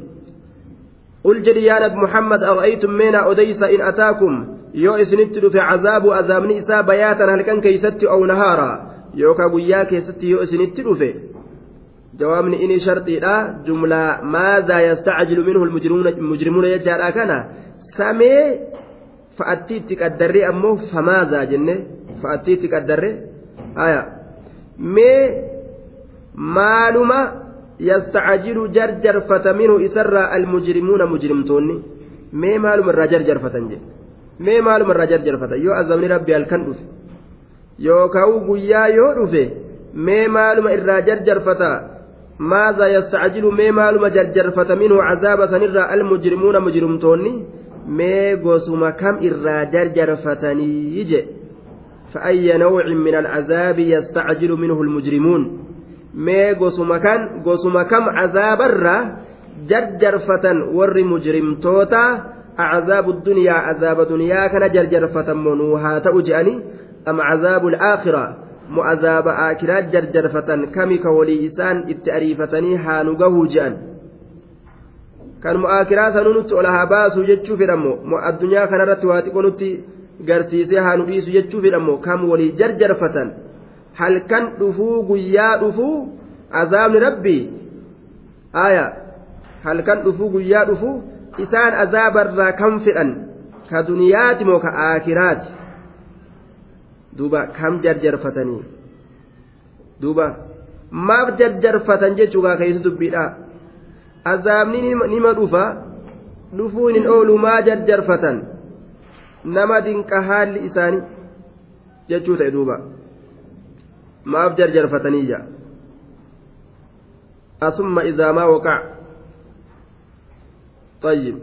قل جدي يا نبي محمد أرأيتم مينا أديس إن أتاكم yoo isinitti dhufe cazaabu azaabni isaa bayaatan halkan keeysatti ow nahaara yookaa guyyaa keessatti yoo isinitti dhufe jawaabni inni sharxiidha jumlaa maadaa yastacjilu minhu mujrimuuna jechaadha kana samee fa'attii itti qaddarree ammoo famaadaa jenne fa'attii itti qaddarree haya mee maaluma yastacjilu jarjarfata minhu isarraa almujrimuuna mujrimtoonni mee maaluma irraa jarjarfatan jedhe mee maaluma irraa jarjarfatan yoo azabni rabbi halkan dhufe yookaan guyyaa yoo dhufe mee maaluma irraa jarjarfata maaza yastacjilu mee maaluma jarjarfata minhu cazaaba sanirraa almujrimuuna mujrimtoonni mee gosuma kam irraa jarjarfatanii je فأي نوع من العذاب يستعجل منه المجرمون؟ ما قسم كان قسم كم عذاب الرا جرجرفة ور مجرم توتا عذاب الدنيا عذاب دنيا كان جرجرفة منوها تأجأني؟ أم عذاب الآخرة؟ mu'azaaba aakiraa jarjarfatan kami ka walii isaan itti ariifatanii haa nu gahuu je'an. Kan mu'aakiraa sanuu nutti ol haa baasuu jechuu fedhammo mu addunyaa kanarratti waa xiqqoo nutti garsiisee haa nu dhiisu jechuu fedhammo kam walii jarjarfatan. Halkan dhufuu guyyaa dhufuu? Azaabni rabbi? Aayaa halkan dhufuu guyyaa dhufuu? Isaan azaabarraa kan fedhan? Ka duniyaati moo ka aakiraati. Duuba kam jarjarfatanii duuba maaf jarjarfatan jechuugaa keessa dubbiidha azaabni nima dhufa dhufuun hin oolu maa jarjarfatan nama dinqa haalli isaanii jechuu ta'e duuba maaf jarjarfataniiyya asumma idaa maa waqac طيب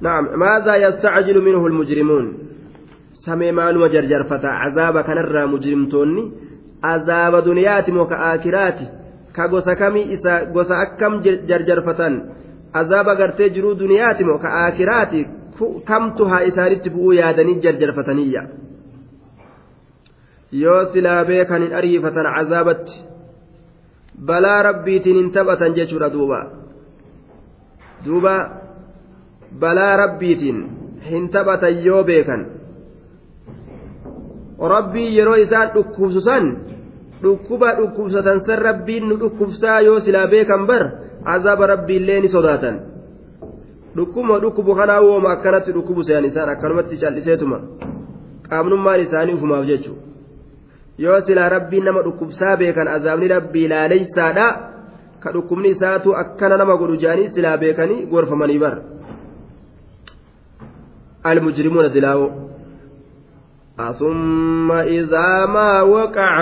نعم ماذا يستعجل منه المجرمون samee maaluma jarjarfata. Azaaba kanarraa mujrimtoonni azaaba duniyaati moo ka aakiraati. Ka gosa kamii isa gosa akkam jarjarfatan? Azaaba gartee jiruu duniyaati moo ka aakiraati kamtu haa isaanitti bu'uu yaadanii jarjarfataniyya yoo silaa beekan hin ariifatan azaabatti balaa rabbiitiin hin taphatan jechuudha duuba. Duuba balaa rabbiitiin hin taphatan yoo beekan. rabbii yeroo isaan dhukkubsu san dhukkuba dhukkubsatan san rabbiin nu dhukkubsaa yoo silaa beekan bar azaaba rabbiillee ni sodaatan dhukkuma dhukkubu kanaa wooma akkanatti dhukkubu seyan isaan akkanumatti calliseetuma qaamnummaan isaanii ufumaaf jechuudha yoo silaa rabbiin nama dhukkubsaa beekan azaabni rabbii laaleysaadha ka dhukkubni isaatu akkana nama godhu jaanii silaa beekanii gorfamanii bar المجرمون دلاو ثم إذا ما وقع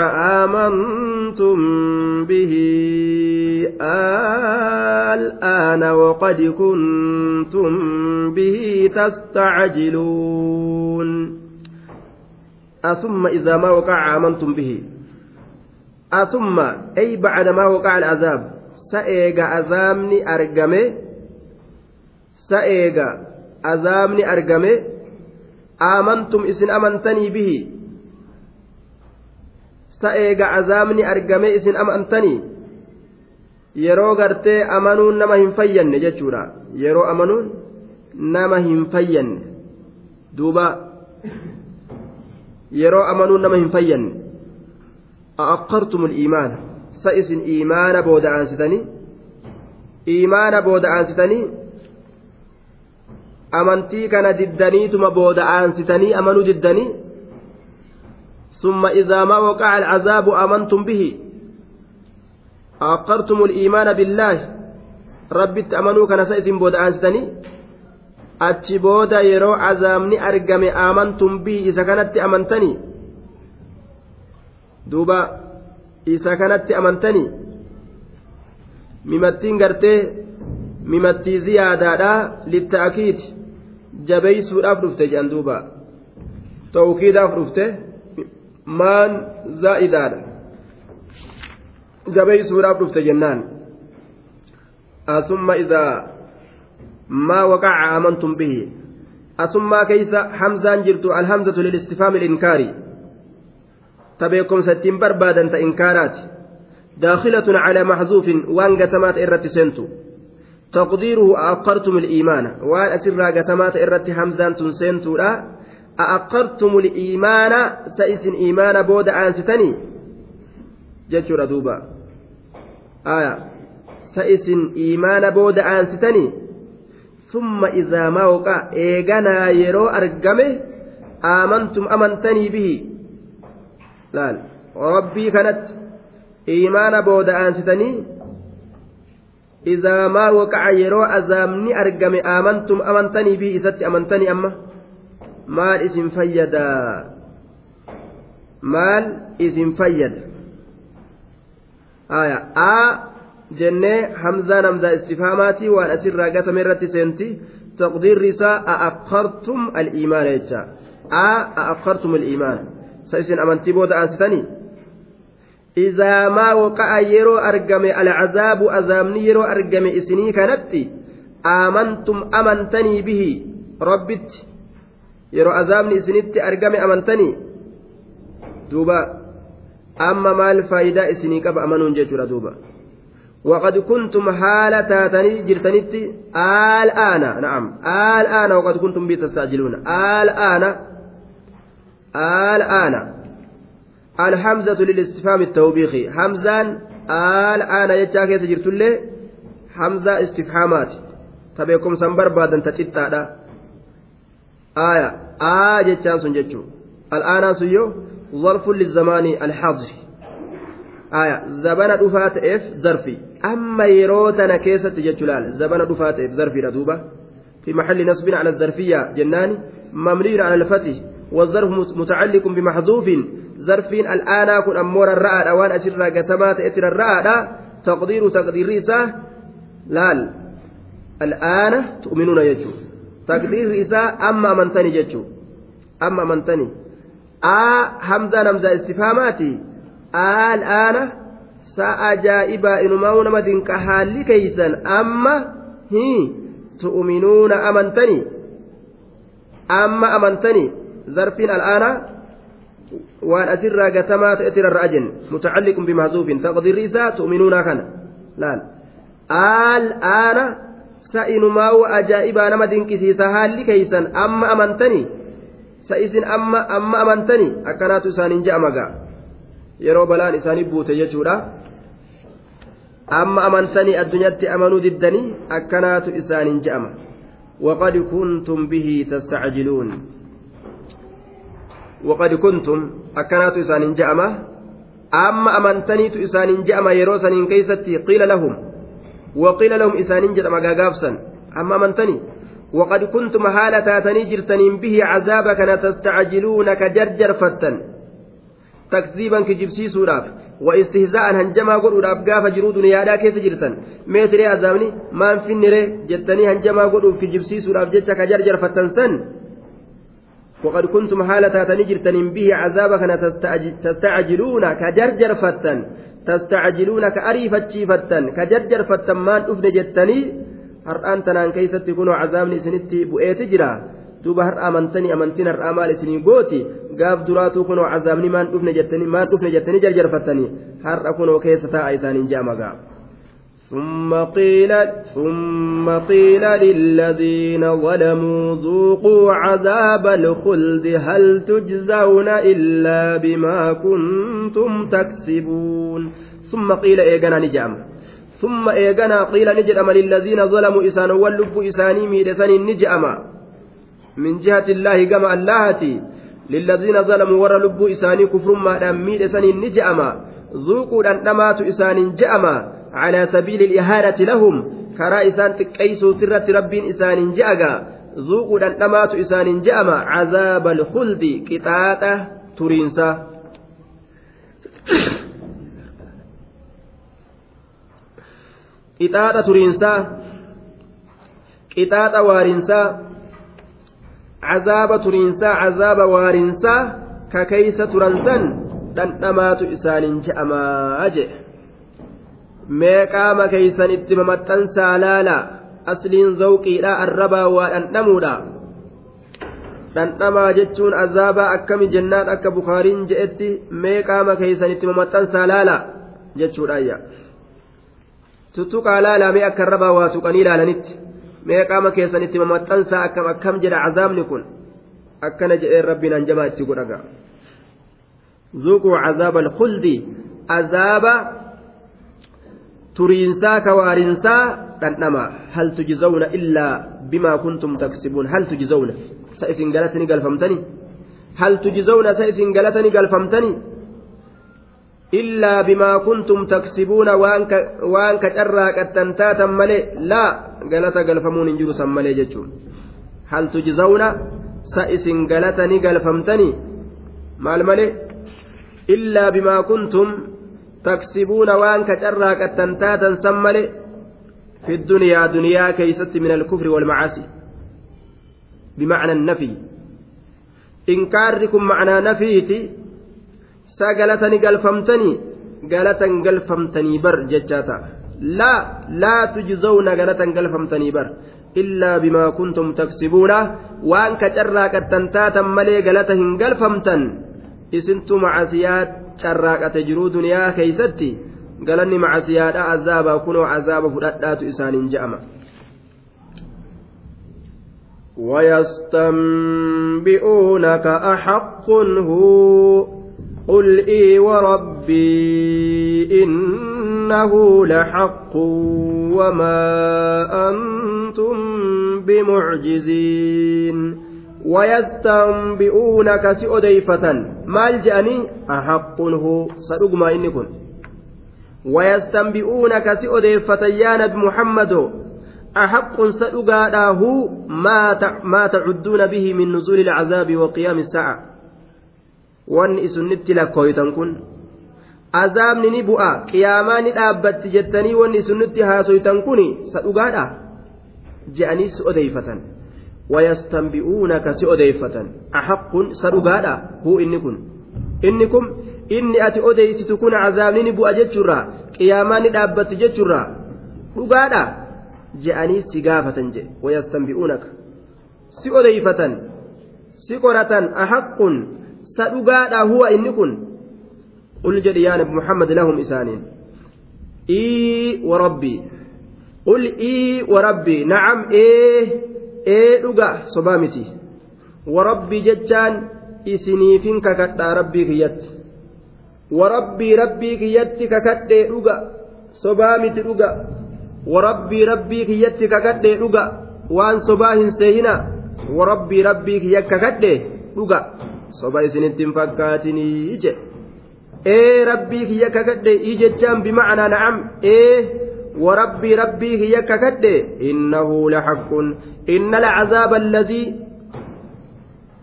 آمنتم به الآن وقد كنتم به تستعجلون. ثم إذا ما وقع آمنتم به. ثم أي بعد ما وقع العذاب سأيغا عذابني أرقمي سأيغا عذابني أرقمي آمنتم إسن أمنتني به سأيغا عذابني أرقمي إسن أمنتني yeroo gartee amanuun nama hin fayyanne jechuudha yeroo amanuun nama hin fayyanne duuba yeroo amanuun nama hin fayyanne a'aqqartum iimaana sa isin iimaana booda aansitanii iimaana booda aansitanii amantii kana diddaniituma booda aansitanii amanuu diddanii ثم إذا ما وقع العذاب آمنتم به أقرتم الإيمان بالله ربي تأمنوا كان سيسم بود أنستني achi booda yeroo azaabni argame amantum bii isa kanatti amantanii duuba isa kanatti amantanii mimattiin gartee mimattii ziyaadaadha litta'akiit jabeeysuudhaaf dhufte jedhan duuba tawkiidhaaf dhufte maan zaa'idaadha jabeeysuudhaaf dhufte jennaan asumma idaa maa waqaca amantum bihi asummaa keeysa hamzaan jirtu alhamzatu lilistifhaami ilinkaari ta beekomsa ittiin barbaadan ta inkaaraati داخلة على محذوف وان قتمات إرت سنتو تقديره أأقرتم الإيمان. وان أسرى قتمات إرت حمزان تنسنتو لا أأقرتم الإيمان سئس إيمان بود آنستني؟ جتشور دوبا. آية. سئس إيمان بود آنستني. ثم إذا ما وقع يرو أرقمه آمنتم أمنتني به. لا ربي كانت إيمان بود آنستني. إذا ما وقع يرو أزامني أرقم آمنتم أمنتني به إسات أمنتني أما مال اسم فيدا مال اسم فيد آية آ hamzaa istifhaamaatii waan asirraa gatame irratti seenti taqdiirri isaa a'aqqartum al'iimaana jecha a a'aqqartum al'iimaana sa isin amantii booda aansitanii إذا ما وقع يرو أرقم العذاب أزامني يرو أرقم إسني كانت آمنتم أمنتني به. ربت يرو أزامني إسنت أرقم أمنتني. دوبا أما ما الفائدة إسني كب أمنون جيجورا دوبا. وقد كنتم حالة تاتني جرتنت الآن نعم الآن وقد كنتم بي تستعجلون الآن الآن الحمزة للاستفهام التوبيخي حمزان الآن يجاك يسجرت له حمزة استفهامات. تبيكم سنبر بعد أن تتتا آية. آية جتشان سنجتشو الآن سيو. ظرف للزمان الحاضر آية. زبنا دفات إف ظرفي. أما يروتنا كيسة جتشلال زبنا دفات إف ظرفي ردوبة في محل نصب على الظرفية جنان. ممرير على الفتح. والظرف متعلق بمحذوف. ظرفين الآن كن أمور الرأى أوان أسر قتمات إتر الرأى تقدير تقدير ريسة لال الآن تؤمنون يجو تقدير ريسة أما منتني جتشو أما منتني آ همزة نمزة استفهاماتي الآن سأجائب إنما نمدين كحالي كيسا أما هي تؤمنون أمنتني أما أمنتني ظرفين الآن وأن أسر قتمات إتر الرأجن متعلق بمحذوف تقدير ريسا تؤمنون كان لا الآن سإنما وأجائب نمدين كسيسا هالي كيسا أما أمنتني سإسن أما أما أمنتني أكنات سانين جأمقا yeroo balaan isaanii buute jechuudha. Amma amantanii addunyaatti amanuu diddanii? Akkanaatu isaaniin je'ama waqad kuntum bihi tastacjiluun. Kuntum akkanaatu isaaniin je'ama amma amantaniitu isaaniin je'ama yeroo saniin keeysatti qiila lahum waqiila lahum isaaniin jedhama gaagaafsan amma amantanii وقد كنتم حالة تاتني جرتنين به عذاب كان تستعجلون كجرجر فتن تكذيبا كجبسي سوراف واستهزاء هنجما قدودhaaf gaafa jiruu duniyaadhaa keessa jirtan meetiree azaabni maan finnire jettanii hanjamaa godhuuf kijibsiisuudhaaf jecha ka jarjarfattan san وقد كنتم حالة تاتني جرتنين به عذاب كان تستعجلون كجرجر فتن تستعجلون كأريفة فتن كجرجر فتن مان أفن جتني har'aan tanaan keessatti kunoo cazaabni isinitti bu'eeti jira duuba har'a amantanii amantiin har'aa maal isinii gooti gaaf duraatuu kunoo cazaabni maan dhufne jettanii maan dhufne jettanii jarjarfattanii har'a kunoo keessa taa'a isaaniin jaamagaa ثم قيل ثم قيل للذين ظلموا ذوقوا عذاب الخلد هل تجزون إلا بما كنتم تكسبون. ثم قيل إيقنا نجأم. ثم إيقنا قيل نجأم للذين ظلموا إسان واللب إساني ميدسان نجأم. من جهة الله كما اللهتي. للذين ظلموا ور لب إساني كفر ما ميدسان نجأم. ذوقوا أنتمات إسان جأم على سبيل الإهانة لهم كرا إسان تكيسوا سرة رب إسان جأغا ذوقوا أنتمات إسان جأم عذاب الخلد كتاته ترينسا qixaaxa turiinsaa qixaaxa waarinsaa cazaaba turiinsaa cazaaba waarinsaa ka keeysa turan san dhandhamaatu isaaniin je'amaa jedhe meeqaama keeysan itti mamaxxansaa laala asliin zawqiidha arrabaa waa dhandhamuudha dhandhamaa jechuun azaabaa akkami jennaan akka bukaariin je'etti meeqaama keeysan itti mamaxxansaa laala jechuudha ayya tuttuqaa laalamee akka rabaa waa tuqanii ilaalanitti mee qaama keessanitti mamaxxansaa akkam akkam jedha cazaabni kun akkana jedheen rabbiin hanjamaa itti godhaga zuuquu cazaaba alkhuldi azaaba turiinsaa kawaarinsaa dhandhama hal tujzawna illaa bimaa kuntum taksibuun hal tujzawna sa isin galatani galfamtani hal tujzawna sa isin galatani galfamtani illaa bimaa kuntum taksibuuna waan ka carraaqattan taatan malee laa galata galfamuun hin jiru san malee jechuun hal tujzawna sa isin galata ni galfamtanii maal malee illaa bimaa kuntum ka carraaqattan taatan san malee في الدنيا دنيا كيست من الكفر والمعاصي بمعنى النفي إنكاركم معنى نفيتي galfamtanii bar jechaa ta'a laa laa tujzawna galatan galfamtanii bar illaa bimaa kuntum taksibuuna waan ka carraaqattan taatan malee galata hin galfamtan isintu macasiyaa carraaqate jiruu duniyaa keeysatti galanni macasiyaadha azaabaa kunoo azaaba fudhadhaatu isaaniin je'ama ويستنبئونك أحق هو قل إي وربي إنه لحق وما أنتم بمعجزين ويستنبئونك سؤديفة مال جاني؟ أحق هو صدق إني كن ويستنبئونك سؤديفة يا نبي محمد أحق صدق ما ما تعدون به من نزول العذاب وقيام الساعة. wanni isunitti lakkooytan kun azaabni ni bu'a qiyaamaa ni dhaabbatti jettanii wanni isunitti haasoytan kun sa wayastanbi'uunaka si odeeyfatan axaqqun sa dhugaadha huu inni kun inni kun inni ati odeeysitu kun azaabni ni bu'a jechuurraa qiyaamaa ni dhaabbatti jechuurraa dhugaadha je'anii si gaafatan jedhe wayastanbi'uunaka si odeeyfatan si qoratan axaqqun sa dhugaadha huwa inni kun qul jedhi muhammad lahum isaaniin ii warabbii qul ii warabbii nacam ee ee dhuga sobaa miti warabbii jechaan isiniifin kakadhaa rabbii kiyyatti. Warabbii rabbii kiyyatti kakadhee dhuga sobaa miti dhuga. Warabbii rabbii kiyyatti kakadhee dhuga waan sobaa hin seehina warabbii rabbii kiyya kakadhee dhuga soba isinitti hin fakkaatinii jedhe ee rabbii kiyya kakadhee ii jechaan bimacnaa na'am ee وربي ربي هي ككد إنه لحق. إن العذاب الذي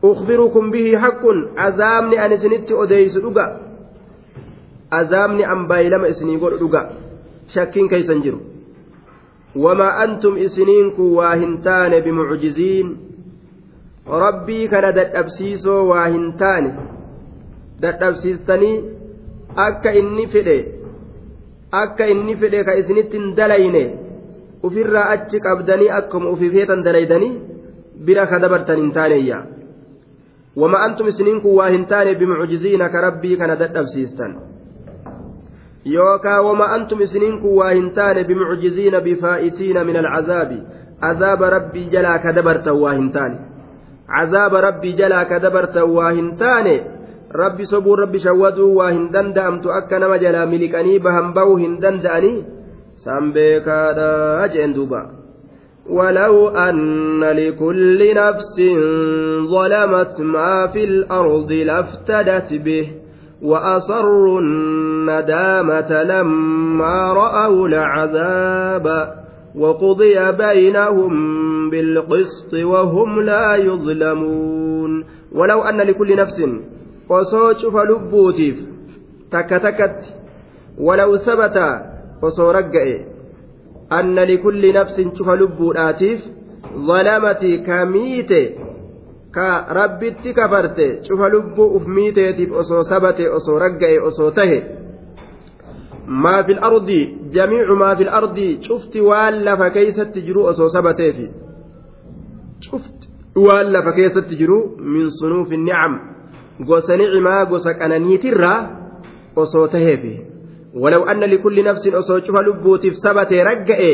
أخبركم به حق. عذابني أن سنت أديس رقا عذابني أن بايلم إسني قول رقا شكين كيسنجر وما أنتم إسنينك واهنتان بمعجزين. dadhabsiisoo waa hin taane dadhabsiistanii akka inni fedhe akka inni fedhe ka isinitti hin dalayne ufirraa achi qabdanii akkuma ufifeetan dalaydanii bira ka dabartan hin taaneeyya wama antum isiniin kun waa hin taane bimucjiziina ka rabbii kana dadhabsiistan يوكا وما أنتم إسنينكم واهنتان بمعجزين بفائتين من العذاب عذاب ربي جلا كدبرت واهنتان عذاب ربي جلا كدبرت واهنتان rabbi sobuu rabbi shawwaduu waa hin danda'amtu akka nama jalaa miliqanii bahan ba'uu hin danda'anii san beekaadha jeen duuba ولو أن لكل نفس ظلمت ما في الأرض لافتدت به وأصروا الندامة لما رأوا العذاب وقضي بينهم بالقسط وهم لا يظلمون ولو أن لكل نفس osoo cufa lubbuutiif takka takkatti walaw sabata osoo ragga'e anna likulli nafsin cufa lubbuudhaatiif zalamati ka miite ka rabbitti kafarte cufa lubbuu uf miiteetiif osoo sabate osoo ragga'e osoo tahe maa fi lardi jamiicu maa fi lardi cufti waan lafa keeysatti jiru osoo sabateefi cufti waan lafa keessatti jiru min sunuufi nicam gosa nicimaa gosa qananiitirraa osoo taheefi walaw anna likulli nafsin osoo cufa lubbuutiif sabatee ragga'e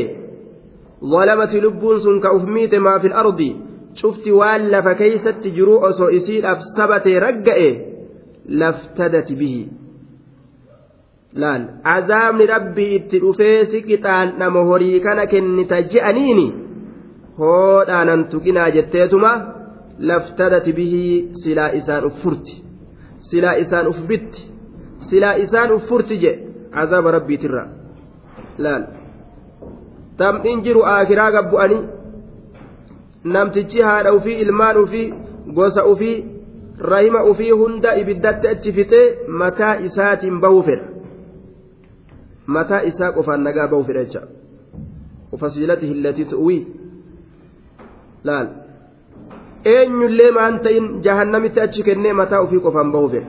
zalamati lubbuun sun ka uf miite maa fil ardi cufti waan lafa keeysatti jiruu osoo isiidhaaf sabatee ragga'e laftadati bihi laal azaabni rabbii itti dhufee si qixaan'ama horii kana kennita je'aniini hoodhaanan tuqinaa jetteetuma laftadati bihii silaa isaan uffurti silaa isaan uf bitti silaa isaan uffurti je azaaba rabbiitirra laal tamdhin jiru aakiraa gabbu'anii namtichi haadha ufii ilmaan ufii gosa ufii rahima ufii hunda ibiddatti achi fixee mataa isaatiin bahuu fedha mataa isaa qofaan nagaa bahuu fedha jecha ufasiilatihi allatii tu'wii laal eenyullee maan ta'in jahannamitti achi kennee mataa ofii qofaan bahu fedhe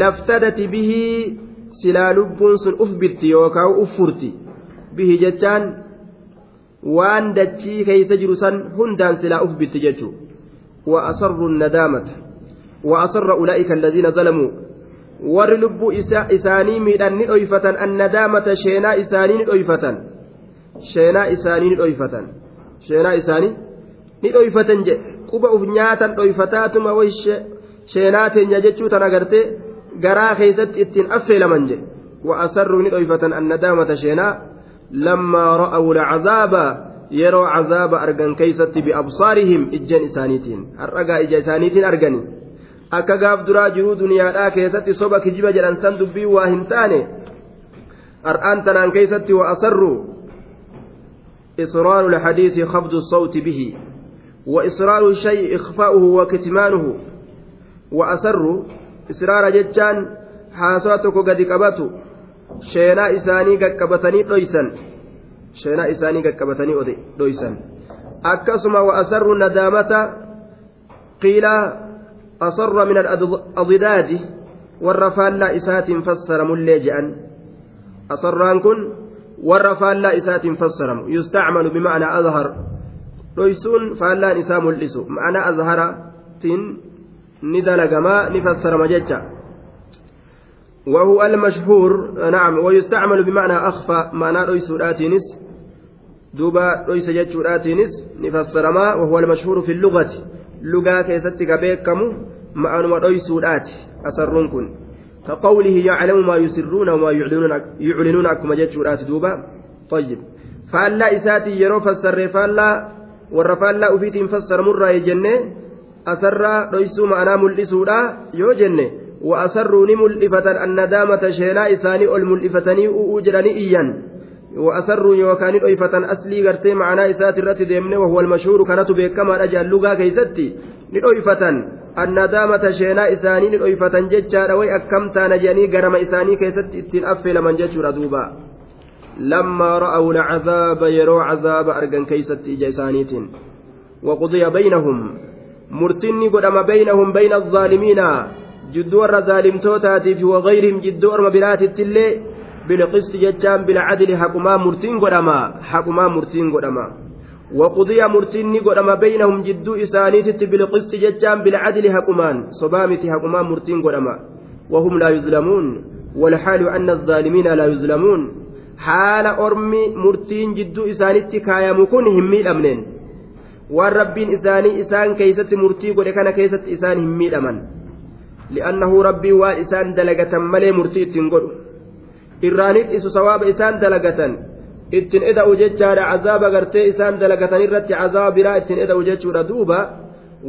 laftadati bihii silaa lubbuun sun uf bitti yookaan uf furti bihii jechaan waan dachii keeysa jiru san hundaan silaa uf bitti jechuu وأصروا الندامة وأصر أولئك الذين ظلموا warri lubbuu isaanii miidhan ni dhoyfatan annadaamata sheenaa isaanii ni dhoyfatan sheenaa isaanii ni dhoyfatan sheenaa isaanii ni dhoyfatan jedhe quba uf nyaatan dhoyfataatuma way sheenaa teenya jechuu tan agartee garaa keeysatti ittiin affeelaman jedhe وأسروا ni dhoyfatan annadaamata sheenaa lammaa ra'awu lcazaaba yeroo cazaaba argan keeysatti biabsaarihim ijjeen isaaniitiin har'agaa ija isaaniitiin argani akka gaaf duraa jiruu duniyaadhaa keessatti soba kijiba jedhan san dubbii waa hin taane har'aan tanaan keeysatti وأسروا إصرار الحديث خفض الصوت به وإصرار الشيء إخفاؤه وكتمانه وأسر إصرار جتان حاسواتك قد قبته شينا إساني قد قبتني دويسا شينا إساني قد قبتني دويسا أكسم وأسر الندامة قيل أصر من الأضداد والرفال لا إسات فسر ملجأ أصران كن والرفال لا إسات فسر يستعمل بمعنى أظهر. Dhoysuun faallaan isaa mul'isu ma'ana azharatiin ni dalagamaa ni fassarama jecha وهو المشهور نعم ويستعمل بمعنى أخفى معنى ليس راتينس. دوبا ليس جتش راتينس نفسر ما وهو المشهور في اللغة. لغة كيستك بيكم معنى ليس رات أسرون كن. كقوله يعلم ما يسرون وما يعلنون يعلنون أكما جتش رات دوبا. طيب. فألا إساتي يرو فسر فألا warra faallaa ufiitiin fassaramurraa jenne asarraa dhoysuu ma'anaa mul'isuudha yoo jenne annadaamata sheenaa isaanii ol mul'ifatanii u'uu jedhanii iyyan وأسروا يوكان aslii gartee ma'anaa isaati irratti deemne wahuwa almashhuuru kanatu beekamaadha jaallugaa keeysatti ni ɗoyfatan annadaamata sheenaa isaanii ni ɗoyfatan jechaadha way akkam taana jedhanii garama isaanii keessatti ittiin affeelaman jechuudha duuba لما رأوا العذاب يروا عذاب أرجن كيست إجسانيت وقضي بينهم. مرتني قدم بينهم بين الظالمين. جدور ظالم توتاتي وغيرهم جدور مبرات التلي بالقسط ججام بالعدل حكما مرتين قدما حكما مرتين قدما وقضي مرتني قدم بينهم جدو إسانيت بالقسط ججام بالعدل حكمان صبامتي حكما مرتين قدما وهم لا يظلمون. والحال أن الظالمين لا يظلمون. حال أرمي مرتين جدو إسانت كايا مكون همي الأمنين والربين إساني إسان كيست مرتي قد كان كيست إسان همي الأمن لأنه ربي وإسان دلقة ملي مرتي تنقل إرانيت إسو سواب إسان دلقة ittin eda'u jechaadha cazaaba gartee isaan dalagatan irratti cazaaba biraa ittin eda'u jechuudha duuba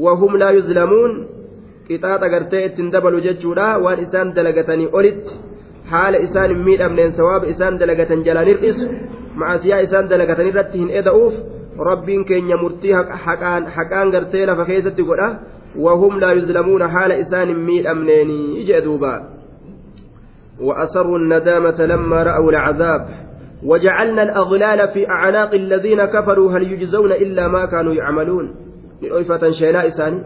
wahum laa yuzlamuun qixaaxa gartee ittin dabalu jechuudha waan isaan dalagatanii olitti haala isaan hin miidhamneen sawaaba isaan dalagatan jalaan hir'isu macasiyaa isaan dalagatan irratti hin eda'uuf rabbiin keenya murtii haqaan gartee lafa keessatti godha wahum laa yuzlamuuna haala isaan hin miidhamneenii jee duuba وأسروا الندامة لما رأوا العذاب وجعلنا الأغلال في أعناق الذين كفروا هل يجزون إلا ما كانوا يعملون لأيفة شيناء إساني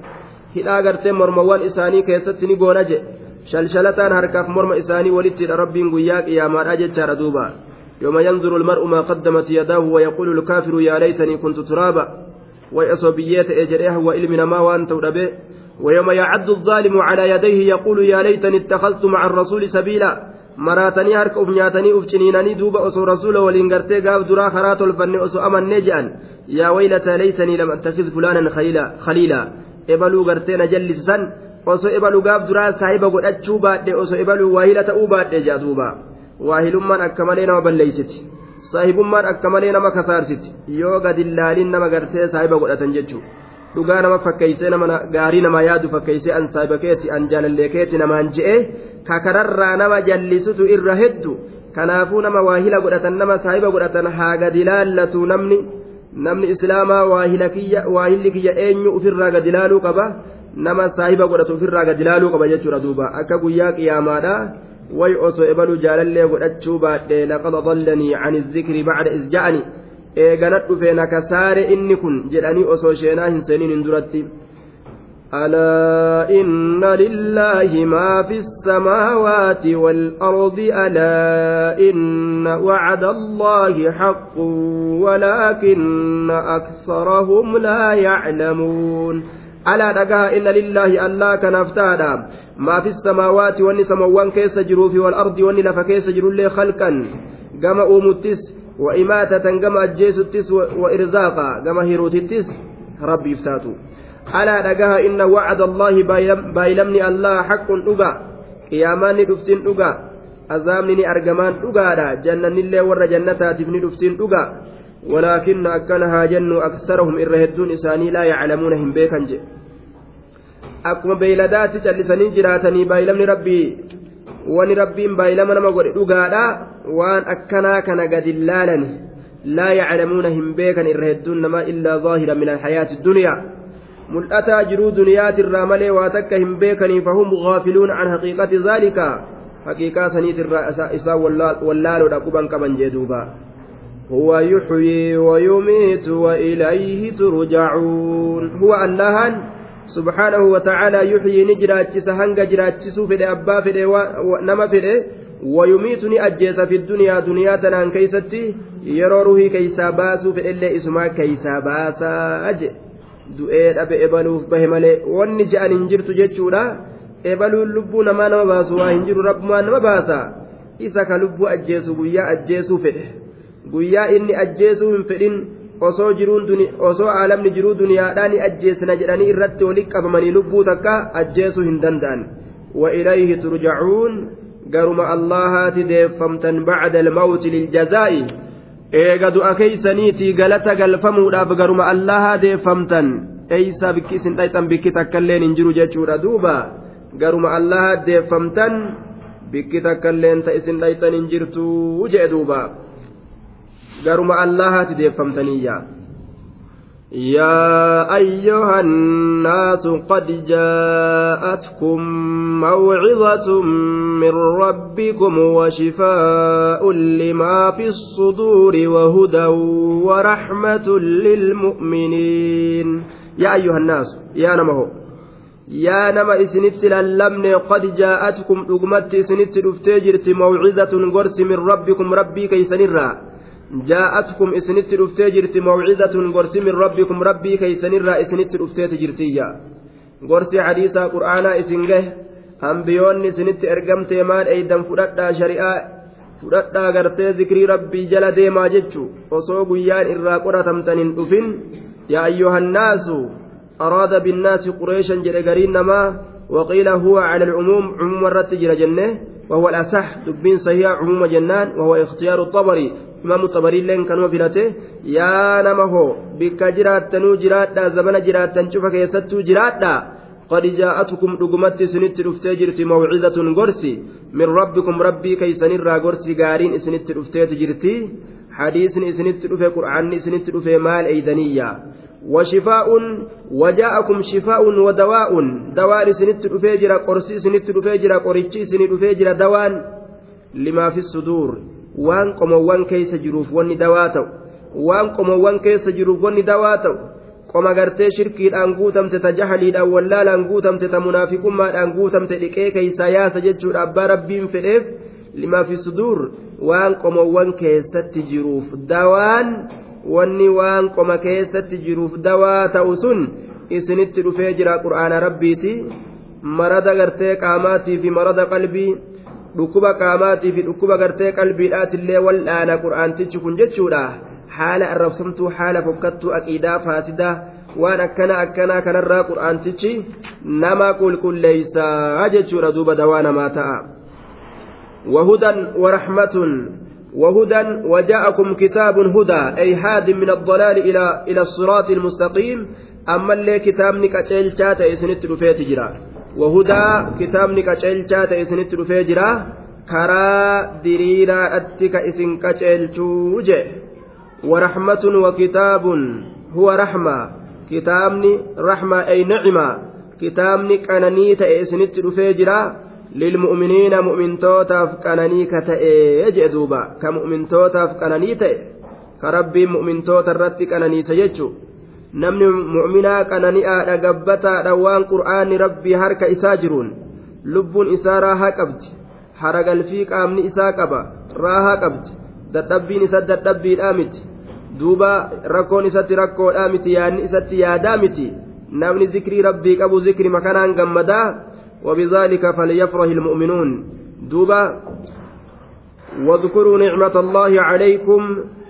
mormawwan isaanii keessatti ni goona je shalshalataan harkaaf morma isaanii walittidha rabbiin guyyaa qiyaamaadha jechaadha duuba يوم ينظر المرء ما قدمت يداه ويقول الكافر يا ليتني كنت ترابا ويأسو بيات إجريه وإلمنا ما وأنت به ويوم يعد الظالم على يديه يقول يا ليتني اتخذت مع الرسول سبيلا maraatanii harka uf nyaatanii uf ciniinanii duuba osoo rasuula waliin gartee gaaf duraa karaa tolfanne osoo amannee je'an yaa waylata leeysanii lam attakid fulaanan khaliila ebaluu osoo ebaluu gaaf duraa saahiba godhachuu baadhe osoo ebaluu waahila ta'uu baadhe jea duuba. Waahilummaan akka malee nama balleeysiti saahibummaan akka malee nama kasaarsiti yoo gadillaalin nama gartee saahiba godhatan jechuudha dhugaa nama fakkeeysee nama gaarii nama yaadu fakkeeysee an saahiba keeti an jaalallee keeti namaan je'e kakararraa nama jallisutu irra heddu kanaafuu nama waahila godhatan nama saahiba godhatan haa gadi laallatu namni namni islaamaa waahilli kiyya eenyu ofirraa gadi qaba nama saahiba godhatu ofirraa gadi laaluu qaba jechuudha duuba akka guyyaa qiyaamaadha way osoo ebaluu jaalallee godhachuu baadhe laqad adallanii can izzikri bacda is ja'ani eegana dhufe na kasaare inni kun jedhanii osoo sheenaa hin seeniin hin duratti ألا إن لله ما في السماوات والأرض ألا إن وعد الله حق ولكن أكثرهم لا يعلمون ألا دقها إن لله ألا كنفتادا ما في السماوات واني سموان كيس جروف والأرض واني لفا كيس جرو خلقا قام أومتس وإماتة قام أجيس وإرزاقا قام هيروتتس ربي يفتاتو alaa dhagaha inna wacda allaahi baay'lamni allah haqqun dhuga qiyaamaanni dhuftiin dhuga azaabni ni argamaan dhugaadha jannanillee warra jannataatiif ni dhuftiin dhuga ولكن أكن هاجنوا أكثرهم إرهدون إساني لا يعلمون هم بيكن جي أكما بيلدات جلسني جراتني بايلمني ربي rabbiin baay'ilama nama godhe dhugaadha waan akkanaa kana gadi laalani laa yaclamuuna hin beekan irra hedduun namaa illaa zaahira min alhayaati duniyaa mul'ataa jiruu duniyaatirraa malee waa takka hin beekanii fahum gaafiluun an haqiiqati zaalika haqiiqaa saniitirraa isaan wallaaloodha quban qaban jee duuba هو يحيي ويميت وإليه ترجعون هو الله سبحانه وتعالى يحيي نجراتشس هنگ جراتشس في أبا في نما في ويميتني أجيس في الدنيا دنيا تنان كيستي يروره كيسا باسو في إلا اسما كيسا باسا أجي du'ee dhabe ebaluuf bahe malee wanni je'an hin jirtu jechuudha ebaluun lubbuu namaa nama baasu waa hin jiru rabbumaan nama baasa isa ka lubbuu ajjeesu guyyaa ajjeesuu fedhe guyyaa inni ajjeesuu hin fedhin osoo jiruun osoo aalamni jiruu duniyaadhaa ni ajjeesna jedhanii irratti walitti qabamanii lubbuu takka ajjeesuu hin danda'an وإليه ترجعون قرم الله deeffamtan بعد الموت للجزاء eega du'a keeysaniitii galata galfamuudhaaf garuma allaha deeffamtan eeysa bikki isin dhayxan bikki takkailleen hin jiru jechuudha duuba garuma allaha deeffamtan bikki takkailleen ta isin dhayxan hin jirtuu jee duuba garuma allahati deeffamtaniyya يا أيها الناس قد جاءتكم موعظة من ربكم وشفاء لما في الصدور وهدى ورحمة للمؤمنين يا أيها الناس يا نمه يا نما إسنت للمن قد جاءتكم أقمت إسنت رفتجرت موعظة قرس من ربكم ربي كيسنرا isinitti dhuftee jirti mawcidatun gorsi min rabbikum rabbii keeysanirraa isinitti dhuftee jirtiyya gorsi hadiisaa qur'aanaa isin gah hambiyoonni isinitti ergamtee maal eeydan fudhadhaa shari'aa fudhadhaa gartee zikrii rabbii jala deemaa jechu osoo guyyaan irraa qoratamtan hin dhufin yaa ayyuhannaasu araada binnaasi qureeshan jedhe gariin namaa وقيل هو على العموم عموم الرتجر جنة وهو الأصح. دبين صحيح عموم جنان وهو اختيار الطبري. إمام الطبري لين كانوا فيلته يا نمه بك جرات تنو جرات زمن جرات تنشوف كيستو جرات قد جاءتكم دغمت سنت دفتي جرتي موعظة غرسي. من ربكم ربي كيسن الرا غرسي غارين سنت دفتي جرتي. حديث سنت دفه قرآن سنت دفه مال أيدنية. وشفاء وجاءكم شفاء ودواء دواء سنت جرا قرسي سنت دفه جرا قريتشي سنت دفه جرا دوان لما في الصدور وان قموان كيس جروف وني دواتو وان قموان كيس جروف وني دواتو qoma gartee shirkiidhaan guutamte ta jahaliidhaan wallaalaan guutamte ta munaafiqummaadhaan guutamte dhiqee keeysaa yaasa jechuudha abbaa rabbiin fedheef limaa fi suduur waan qomowwan keessatti jiruuf dawaan wanni waan qoma keessatti jiruuf dawaa ta'u sun isinitti dhufee jira qur'aana rabbiiti marada gartee qaamaatii fi marada qalbii dhukkuba qaamaatii fi dhukkuba gartee qalbiidhaatillee wal'aana qur'aantichi kun jechuudha. haala arrabsamtuu haala fokkattuu aqiidaa faasidaa waan akkana akkanaa kanarraa qur'aantichi nama qulqulleeysaa jechuudha duuba dawaa namaa ta'a wahudan warahmatun وهدى وجاءكم كتاب هدى أي هاد من الضلال إلى إلى الصراط المستقيم. أما اللي كتابني كتشيل شاتا إسنت جرا وهدى كتابني كتشيل شاتا إسنت جرا كرا دريرا أتك إسن كتشيل شوجه ورحمة وكتاب هو رحمة. كتابني رحمة أي نعمة. كتابني كانني تأسنت رفيجرا للمؤمنين مؤمن توتاف كانني كتأي جدوبا كمؤمن توتاف كانني تأي كربي مؤمن توتا الرت كانني سيجو namni mu'minaa qanani'aadha gabbataadha waan qur'aanni rabbii harka isaa jiruun lubbuun isaa raahaa qabdi haragalfii qaamni isaa qaba raahaa qabdi dadhabbiin isa dadhabbiidhaa miti duuba rakkoon isatti rakkoodhaa miti yaadni isatti yaadaa miti namni zikrii rabbii qabu zikri makanaan gammadaa وبذلك فليفرح المؤمنون. دوبا واذكروا نعمة الله عليكم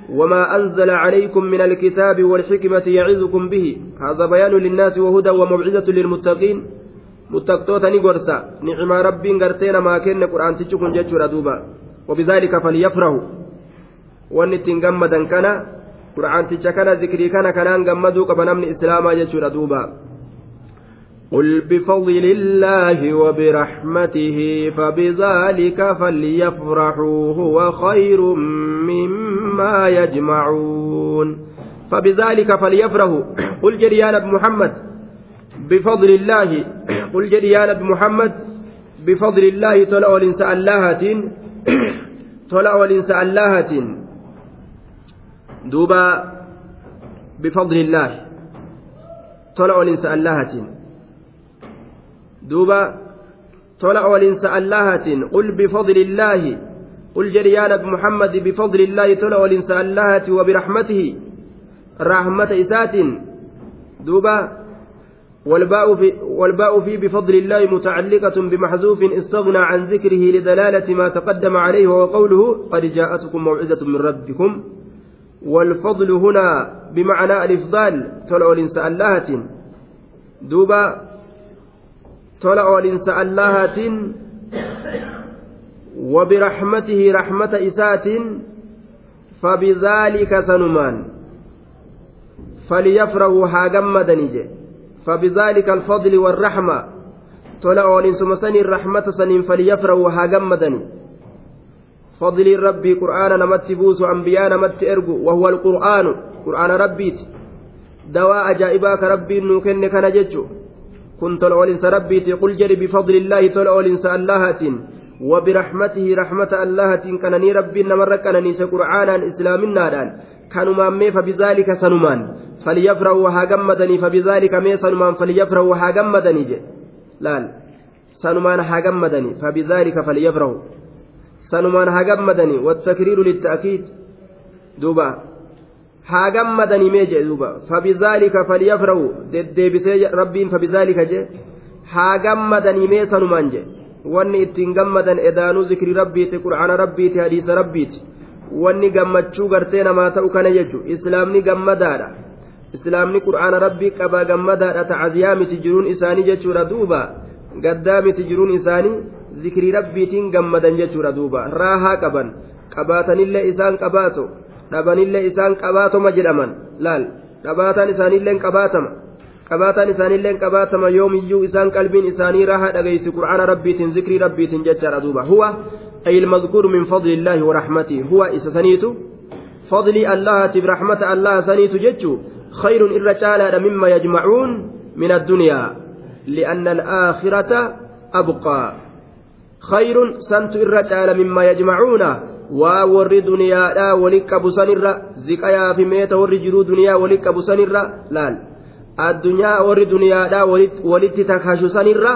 وما أنزل عليكم من الكتاب والحكمة يعظكم به. هذا بيان للناس وهدى وموعظة للمتقين. متقطوتا نقرسا. نعم ربي قرتين ما كن قرآن تشكن جتشورا دوبا. وبذلك فليفرحوا. ونتن قمدا كان kana zikrii kana kanaan gammaduu qaba namni islaamaa jechuudha duuba قل بفضل الله وبرحمته فبذلك فليفرحوا هو خير مما يجمعون. فبذلك فليفرحوا. قل جريان محمد بفضل الله قل جريان محمد بفضل الله طلعوا الإنسان اللهة طلعوا الإنسان اللهة دوبا بفضل الله طلع الإنسان اللهة دوبا طلع الإنسان اللهة قل بفضل الله قل جريان محمد بفضل الله طلع الإنسان اللهة وبرحمته رحمة إسات. دوبا والباء في, والباء في بفضل الله متعلقة بمحذوف استغنى عن ذكره لدلالة ما تقدم عليه وهو قوله قد جاءتكم موعظة من ربكم. والفضل هنا بمعنى الإفضال طلع الإنسان اللهة. دوبا طلع الإنسان اللهة وبرحمته رحمة إسات فبذلك سنمان فليفرحوا هاجمدني فبذلك الفضل والرحمة طلع الإنسان سن الرحمة سن فليفرحوا هاجمدني فضل ربي قرآن نمت بوس أنبياء نمت إرجو وهو القرآن قرآن ربيت دواء أجائبك ربي نوكن كان ججو كنت الأولنس ربيت قل جري بفضل الله تلأولنس اللهة وبرحمته رحمة اللهة كانني ربي نمر كانني قرآنا إسلامنا دان كانوا مامي فبذلك سنمان. فليفرحوا هاجمدني فبذلك مي سنمان. فليفرحوا هاجمدني جي. لا سنمان هاجمدني فبذلك فليفرحوا haa gammadanii wattakriiru litta'kiid duuba haa gammadanii mee jedhe duuba. Fabizaalika falyafrahu deddeebisee rabbiin fabizaalika jedhe haa gammadanii mee sanumaan jedhe wanni ittiin gammadan edaanuu zikrii rabbiiti qur'aana rabbiiti hadiisa rabbiiti. Wanni gammachuu gartee namaa ta'u kana jechuun islaamni gammadaadha. Islaamni qur'aana rabbii qabaa gammadaadha tacaziyaa miti jiruun isaanii jechuudha duuba. Gaddaa miti jiruun isaanii zikrii rabbiitiin gammadan jechuudha duuba. Raahaa qaban qabaatanillee isaan qabaato dhabanillee isaan qabaatoma jedhaman laal dhabaataan isaaniillee qabaatama qabaataan isaaniillee qabaatama yoomiyyuu isaan qalbiin isaanii raahaa dhageysi qur'aana rabbiitiin zikrii rabbiitiin jechaadha duuba huwa أي المذكور من فضل الله ورحمته هو إسسنيت فضل الله برحمة الله سنيت ججو خير الرجال مما يجمعون من الدنيا لأن الآخرة أبقى خير سنت الرجال مما يجمعون waa warri duniyaadhaa walitti qabu sanirra ziqayaa fi meeta warri jiruu duniyaa walitti qabu sanirra laal. Addunyaa warri duniyaadhaa walitti takashu sanirra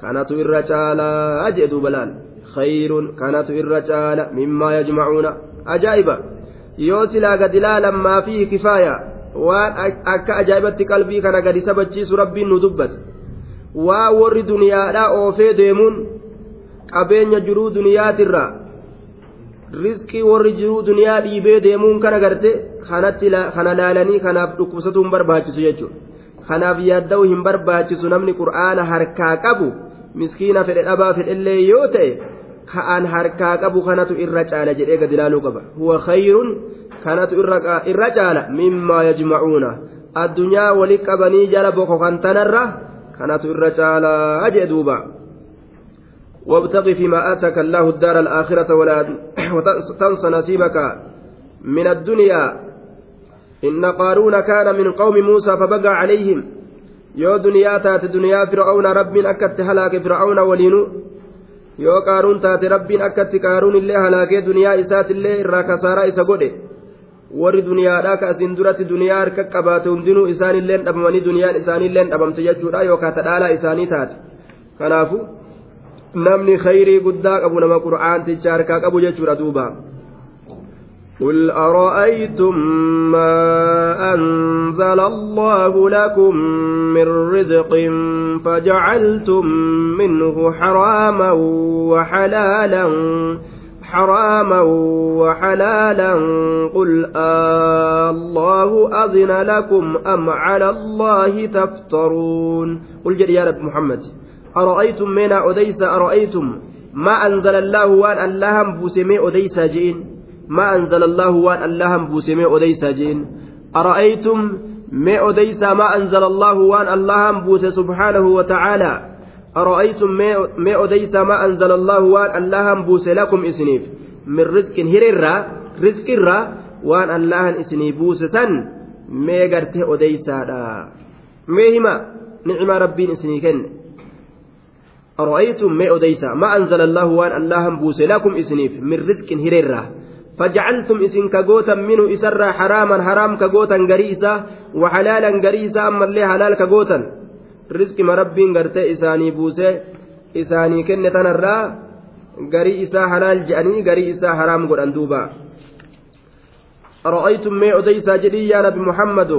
kanatu irra caalaa jee duuba laal. Khayrun kanatu irra caala mimmaa yajmacuuna. Ajaa'iba. Yoo silaa gadi laalan maafii kifaaya waan akka ajaa'ibatti qalbii kana gadi sabachiisu rabbiin nu dubbate waa warri duniyaadhaa oofee deemuun qabeenya jiruu duniyaatirraa rizqii warri jiruu duniyaa dhiibee deemuun kana garte kana laalanii kanaaf dhukkubsatuu hin barbaachisu jechuudha. Kanaaf yaadda'u hin barbaachisu. Namni qur'aana harkaa qabu miskiina fedhe dhabaa fedhellee yoo ta'e ka'aan harkaa qabu kanatu irra caala jedhee gadi ilaaluu qaba. Huwa khayrun kanatu irra caala. Mimmaa yajmacuuna addunyaa wali qabanii jala boko kan tanarra kanatu irra caalaa jee duuba وابتغ فيما آتاك الله الدار الآخرة ولا تنس نصيبك من الدنيا إن قارون كان من قوم موسى فبقى عليهم يو دنيا تات دنيا فرعون رب أكت هلاك فرعون ولينو yoo qaaruun taate rabbiin akkatti qaaruun illee halaakee duniyaa isaatiillee irraa kasaaraa isa godhe warri duniyaadhaa ka asiin duratti duniyaa harka qabaate hundinuu isaanillee dhabamanii duniyaan isaanillee dhabamte jechuudha yookaan tadhaalaa isaanii taate kanaafu namni khayrii guddaa qabu nama qur'aanticha harkaa qabu jechuudha duuba. قل أرأيتم ما أنزل الله لكم من رزق فجعلتم منه حراما وحلالا حراما وحلالا قل الله أذن لكم أم على الله تفترون قل يا رب محمد أرأيتم من أديس أرأيتم ما أنزل الله وأن اللهم بوسمي أديس جين ما أنزل الله وأن اللهم بوسمي أديس جين أرأيتم ما أديس ما أنزل الله وأن اللهم بوس سبحانه وتعالى؟ أرأيتم ما أديس ما أنزل الله وأن اللهم بوس لكم إسنيف؟ من رزق هريرا رزق الرا وأن اللهم إسني بوس سن ما قرته أديس ما هما نعم ربي إسني كن. أرأيتم ما أديسا؟ ما أنزل الله وأن اللهم بوس لكم إسنيف من رزق هريرة. فجعلتم إسن كغوتا منه إسر حراما حرام كغوتا غريسا وحلالا غريسا أما اللي حلال كغوتا. رزق ما ربي غرتي إساني بوسي إساني كنة تنرى إسا حلال جأني غري إسا حرام قد أندوبا. أرأيتم ما أديسا جدي يا نبي محمد؟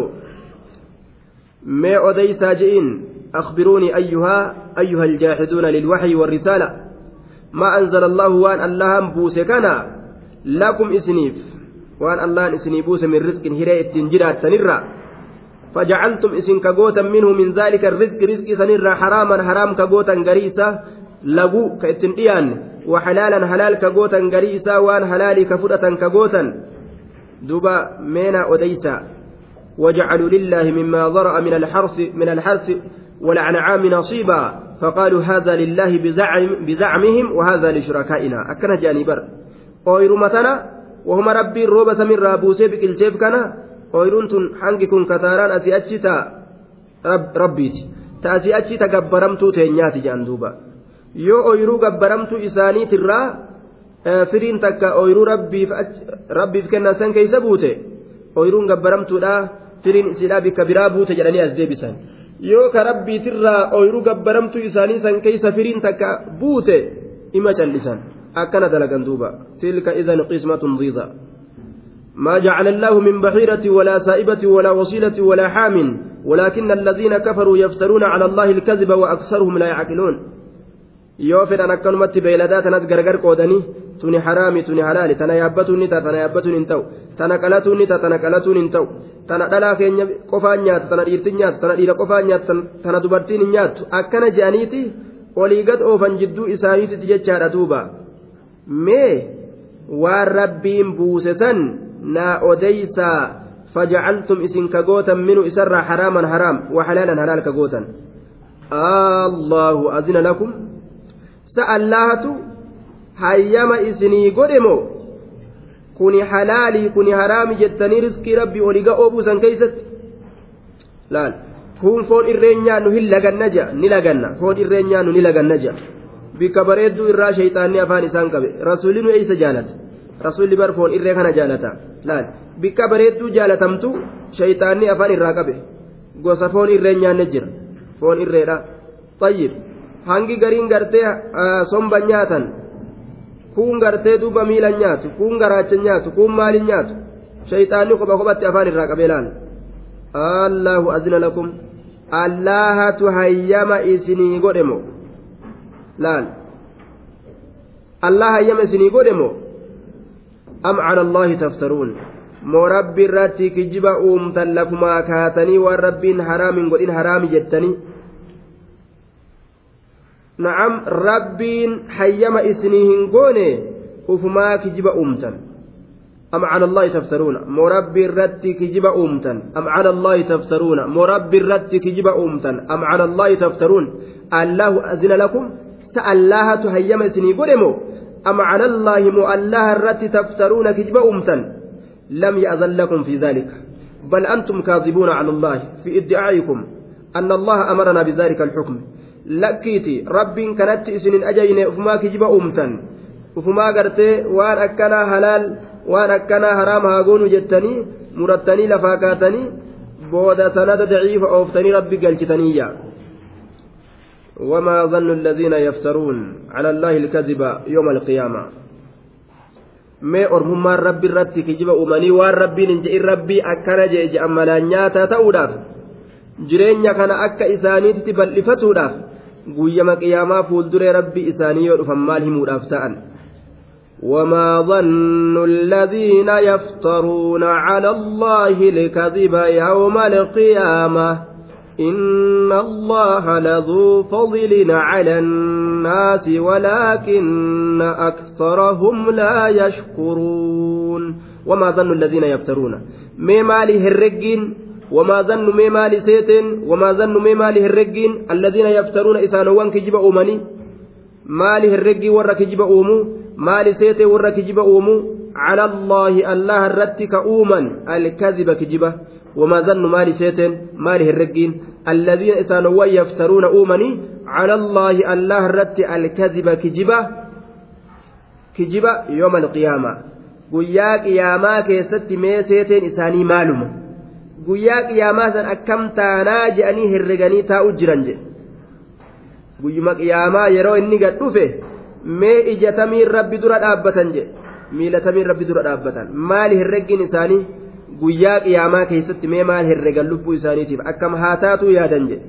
ما أديسا جئين؟ أخبروني أيها أيها الجاحدون للوحي والرسالة. ما أنزل الله وأن اللهم بوس كان لكم إسنيف. وأن الله إسني بوس من رزق هراء تنجرات تنرى فجعلتم إسن كقوتا منه من ذلك الرزق رزق سنرى حراما حرام كقوتا قريسا لغو كإتن وحلالا حلال كقوتا قريسا وأن حلالي كفرة كقوتا دبا مينا أديسا وجعلوا لله مما ضرأ من الحرث من الحرث والأنعام نصيبا فقالوا هذا لله بزعم بزعمهم وهذا لشركائنا. أكن جانبر أويرو مثلا وهم ربي روبا سمير رابوسي بكالجيب كان أويرون حنككم كتاران أسي أتشتا رب ربيتي تأسي أتشتا قبرمتو تينياتي جاندوبا yoo ooyiruu gabbaramtu isaaniitirraa firiin takka ooyiruu rabbiif kennan san keeysa buute ooyiruun gabbaramtuudha firiin isiidhaa bikka biraa buute jedhanii as deebisan yoo ka rabbiitirraa ooyiruu gabbaramtuu isaanii san keeysa firiin takka buute ima callisan akkana dalagan duuba tilka idan qismatun diida ما جعل الله من بحيرة ولا سائبة ولا وصيلة ولا حام ولكن الذين كفروا يفترون على الله الكذب وأكثرهم لا يعقلون yoo fedhan akkanumatti beeyladaa tanas gargar qoodanii tuni haraami tuni halaali tana yaabbatuun ni ta'a tana yaabbatuun hin ta'u tana qalatuun ni ta'a tana qalatuun hin ta'u tana dhalaa keenya qofaan nyaata tana dhiirtiin nyaata tana dhiira qofaan nyaata tana dubartiin hin nyaattu akkana je'aniiti olii gad oofan jidduu isaaniititti jechaadha duuba mee waan rabbiin buuse san naa odeysaa فجعلتم إسن كغوتا منه إسر حراما حرام وحلالا حلال كغوتا الله أذن لكم sa'allaahatu hayyama isinii godhe moo? Kuni halaalii kuni haraami jettanii riskii rabbii oliga oobuusan keeysatti? Laal kun foon irreen nyaannu hin laganna ja'a ni laganna. Foon irreen nyaannu ni laganna ja'a. Bikka bareedduu irraa shayxaanni afaan isaan qabe. Rasuulli nu eeysa jaalata? Rasuulli bar foon irree kana jaalata laal bikka bareedduu jaalatamtu shayxaanni afaan irraa qabe. Gosa foon irreen nyaanne jira. Foon irreedha. Xayyib hangi gariin gartee somba nyaatan kuun gartee duuba miilan nyaatu kuun garaacha nyaatu kuun maalin nyaatu shayxaanni kopha kophatti afaan irraa qabee laal allahu azina lakum allahatu hayyama isinii godhe moo laal allah hayyama isinii godhe moo am cala allahi taftaruun moo rabbi irratti kijiba uumtan lafumaa kaatanii waan rabbiin haraamin godhin haraami jettanii na'am rabbiin hayyama isinii hin goone ufumaa kijiba uumtan am cala allahi taftaruuna moo rabbi irratti kijiba uumtan am cala allahi taftaruuna moo rabbi irratti kijiba uumtan am cala allahi taftaruun allahu azina lakum sa allahatu hayyama isinii godhe moo am cala allaahi moo allaha irratti taftaruuna kijiba uumtan lam ya'zan lakum fi dhalika بل أنتم كاذبون على الله في ادعائكم أن الله أمرنا بذلك الحكم lakkiiti rabbiin kanatti isinin ajajne ufumaa kijiba uumtan ufumaa gartee waan akkanaa halaal waan akkanaa haraam haa goonu jettanii murattanii lafaa kaatanii booda sanada daciifa ooftanii rabbi galchitaniyya وما ظن الذين يفترون على الله الكذب يوم القيامة mee ormummaan rabbi irratti kijiba uumanii waan rabbiin hin je'in rabbii akkana je'e je'an malaan nyaataa ta'uudhaaf jireenya kana akka isaaniitti bal'ifatuudhaaf guyyama qiyaamaa fuulduree rabbi isaanii yoo dhufan maal himuudhaaf ta'an? وما ظن الذين يفترون على الله الكذب يوم القيامة إن الله لذو فضل على الناس ولكن أكثرهم لا يشكرون. وما ظن الذين يفترون. ما مالي هرقين. وما ظن مي مال سيتين وما ظن مي مال هرقين الذين يفترون إسانوان كجب أومني. مال هرقي ورا كجب أومو مال سيتي ورا كجب أومو. على الله الله الرتك أومن الكذب كجبة وما ظن مال سيتين مال هرقين الذين إسانوان يفترون أومني. على الله الله الرت الكذب كجبة كجبة يوم القيامة. guyyaa qiyaamaa keessatti mee seeteen isaanii maaluma guyyaa qiyaamaa san akkam taanaa je'anii herreganii taa'u jiran jedhe guyyuma qiyaamaa yeroo inni gad dhufe mee ija tamiin rabbi dura dhaabbatan jedhe miila tamiin rabbi dura dhaabbatan maali herreggiin isaanii guyyaa qiyaamaa keessatti mee maal herregan lubbuu isaaniitiif akkam haa taatu yaadan jedhe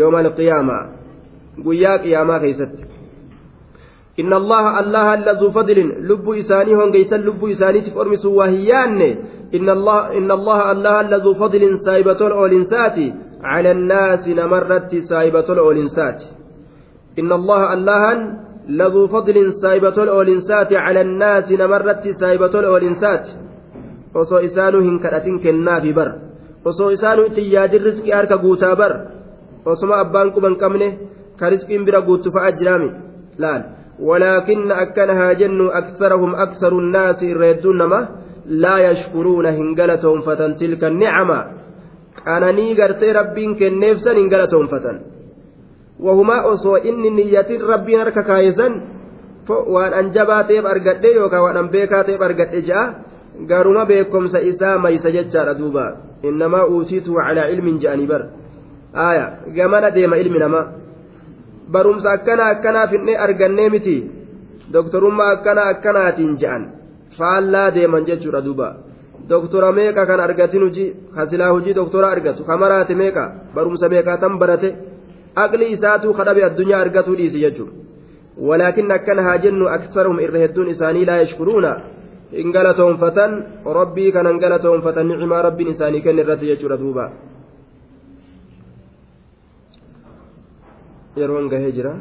yooma alqiyaamaa guyyaa qiyaamaa keessatti إن الله الله لذو فضل لب إساني هون جيسا لب إساني تفرمس وهيان إن الله الله لذو فضل سايبة الأولنسات على الناس نمرت سايبة الأولنسات إن الله الله لذو فضل سايبة الأولنسات على الناس نمرت سايبة الأولنسات osoo isaanuu hin kadhatin kennaafi bar osoo isaanuu itti yaadin riskii harka guutaa bar osoma abbaan quban qabne ka riskiin bira guuttu fa'a jiraami laal ولكن أكنها جن أكثرهم أكثر الناس الردون laa yashkuruuna hin galatoonfatan tilka nicama qananii gartee rabbiin kenneefsan hin galatoonfatan wahumaa osoo inni niyyatin rabbiin harka kaayesan waan an jabaa ta'eef argadhe yookaan waan an beekaa ta'eef argadhe ja'a garuma beekumsa isaa maysa jechaadha duuba innamaa uusiitu calaa ilmin je'anii bar aaya gamana deema ilmi namaa barumsa akkana akkanaaf hin argannee miti doktorummaa akkana akkanaatiin je'an. Faallaa deeman jechuudha duuba doktora meeqa kan argatin hujii kasilaa hujii doktora argatu kamaraate meeqa barumsa meeqaa tan barate aqli isaatuu kadhabe addunyaa argatuu dhiisi jechuudha walaakin akkana haa jennu aksaruhum irra hedduun isaanii laa yashkuruuna hin galatoonfatan rabbii kanan galatoonfatan nicimaa rabbiin isaanii kenne irratti jechuudha duuba yeroon gahee jira.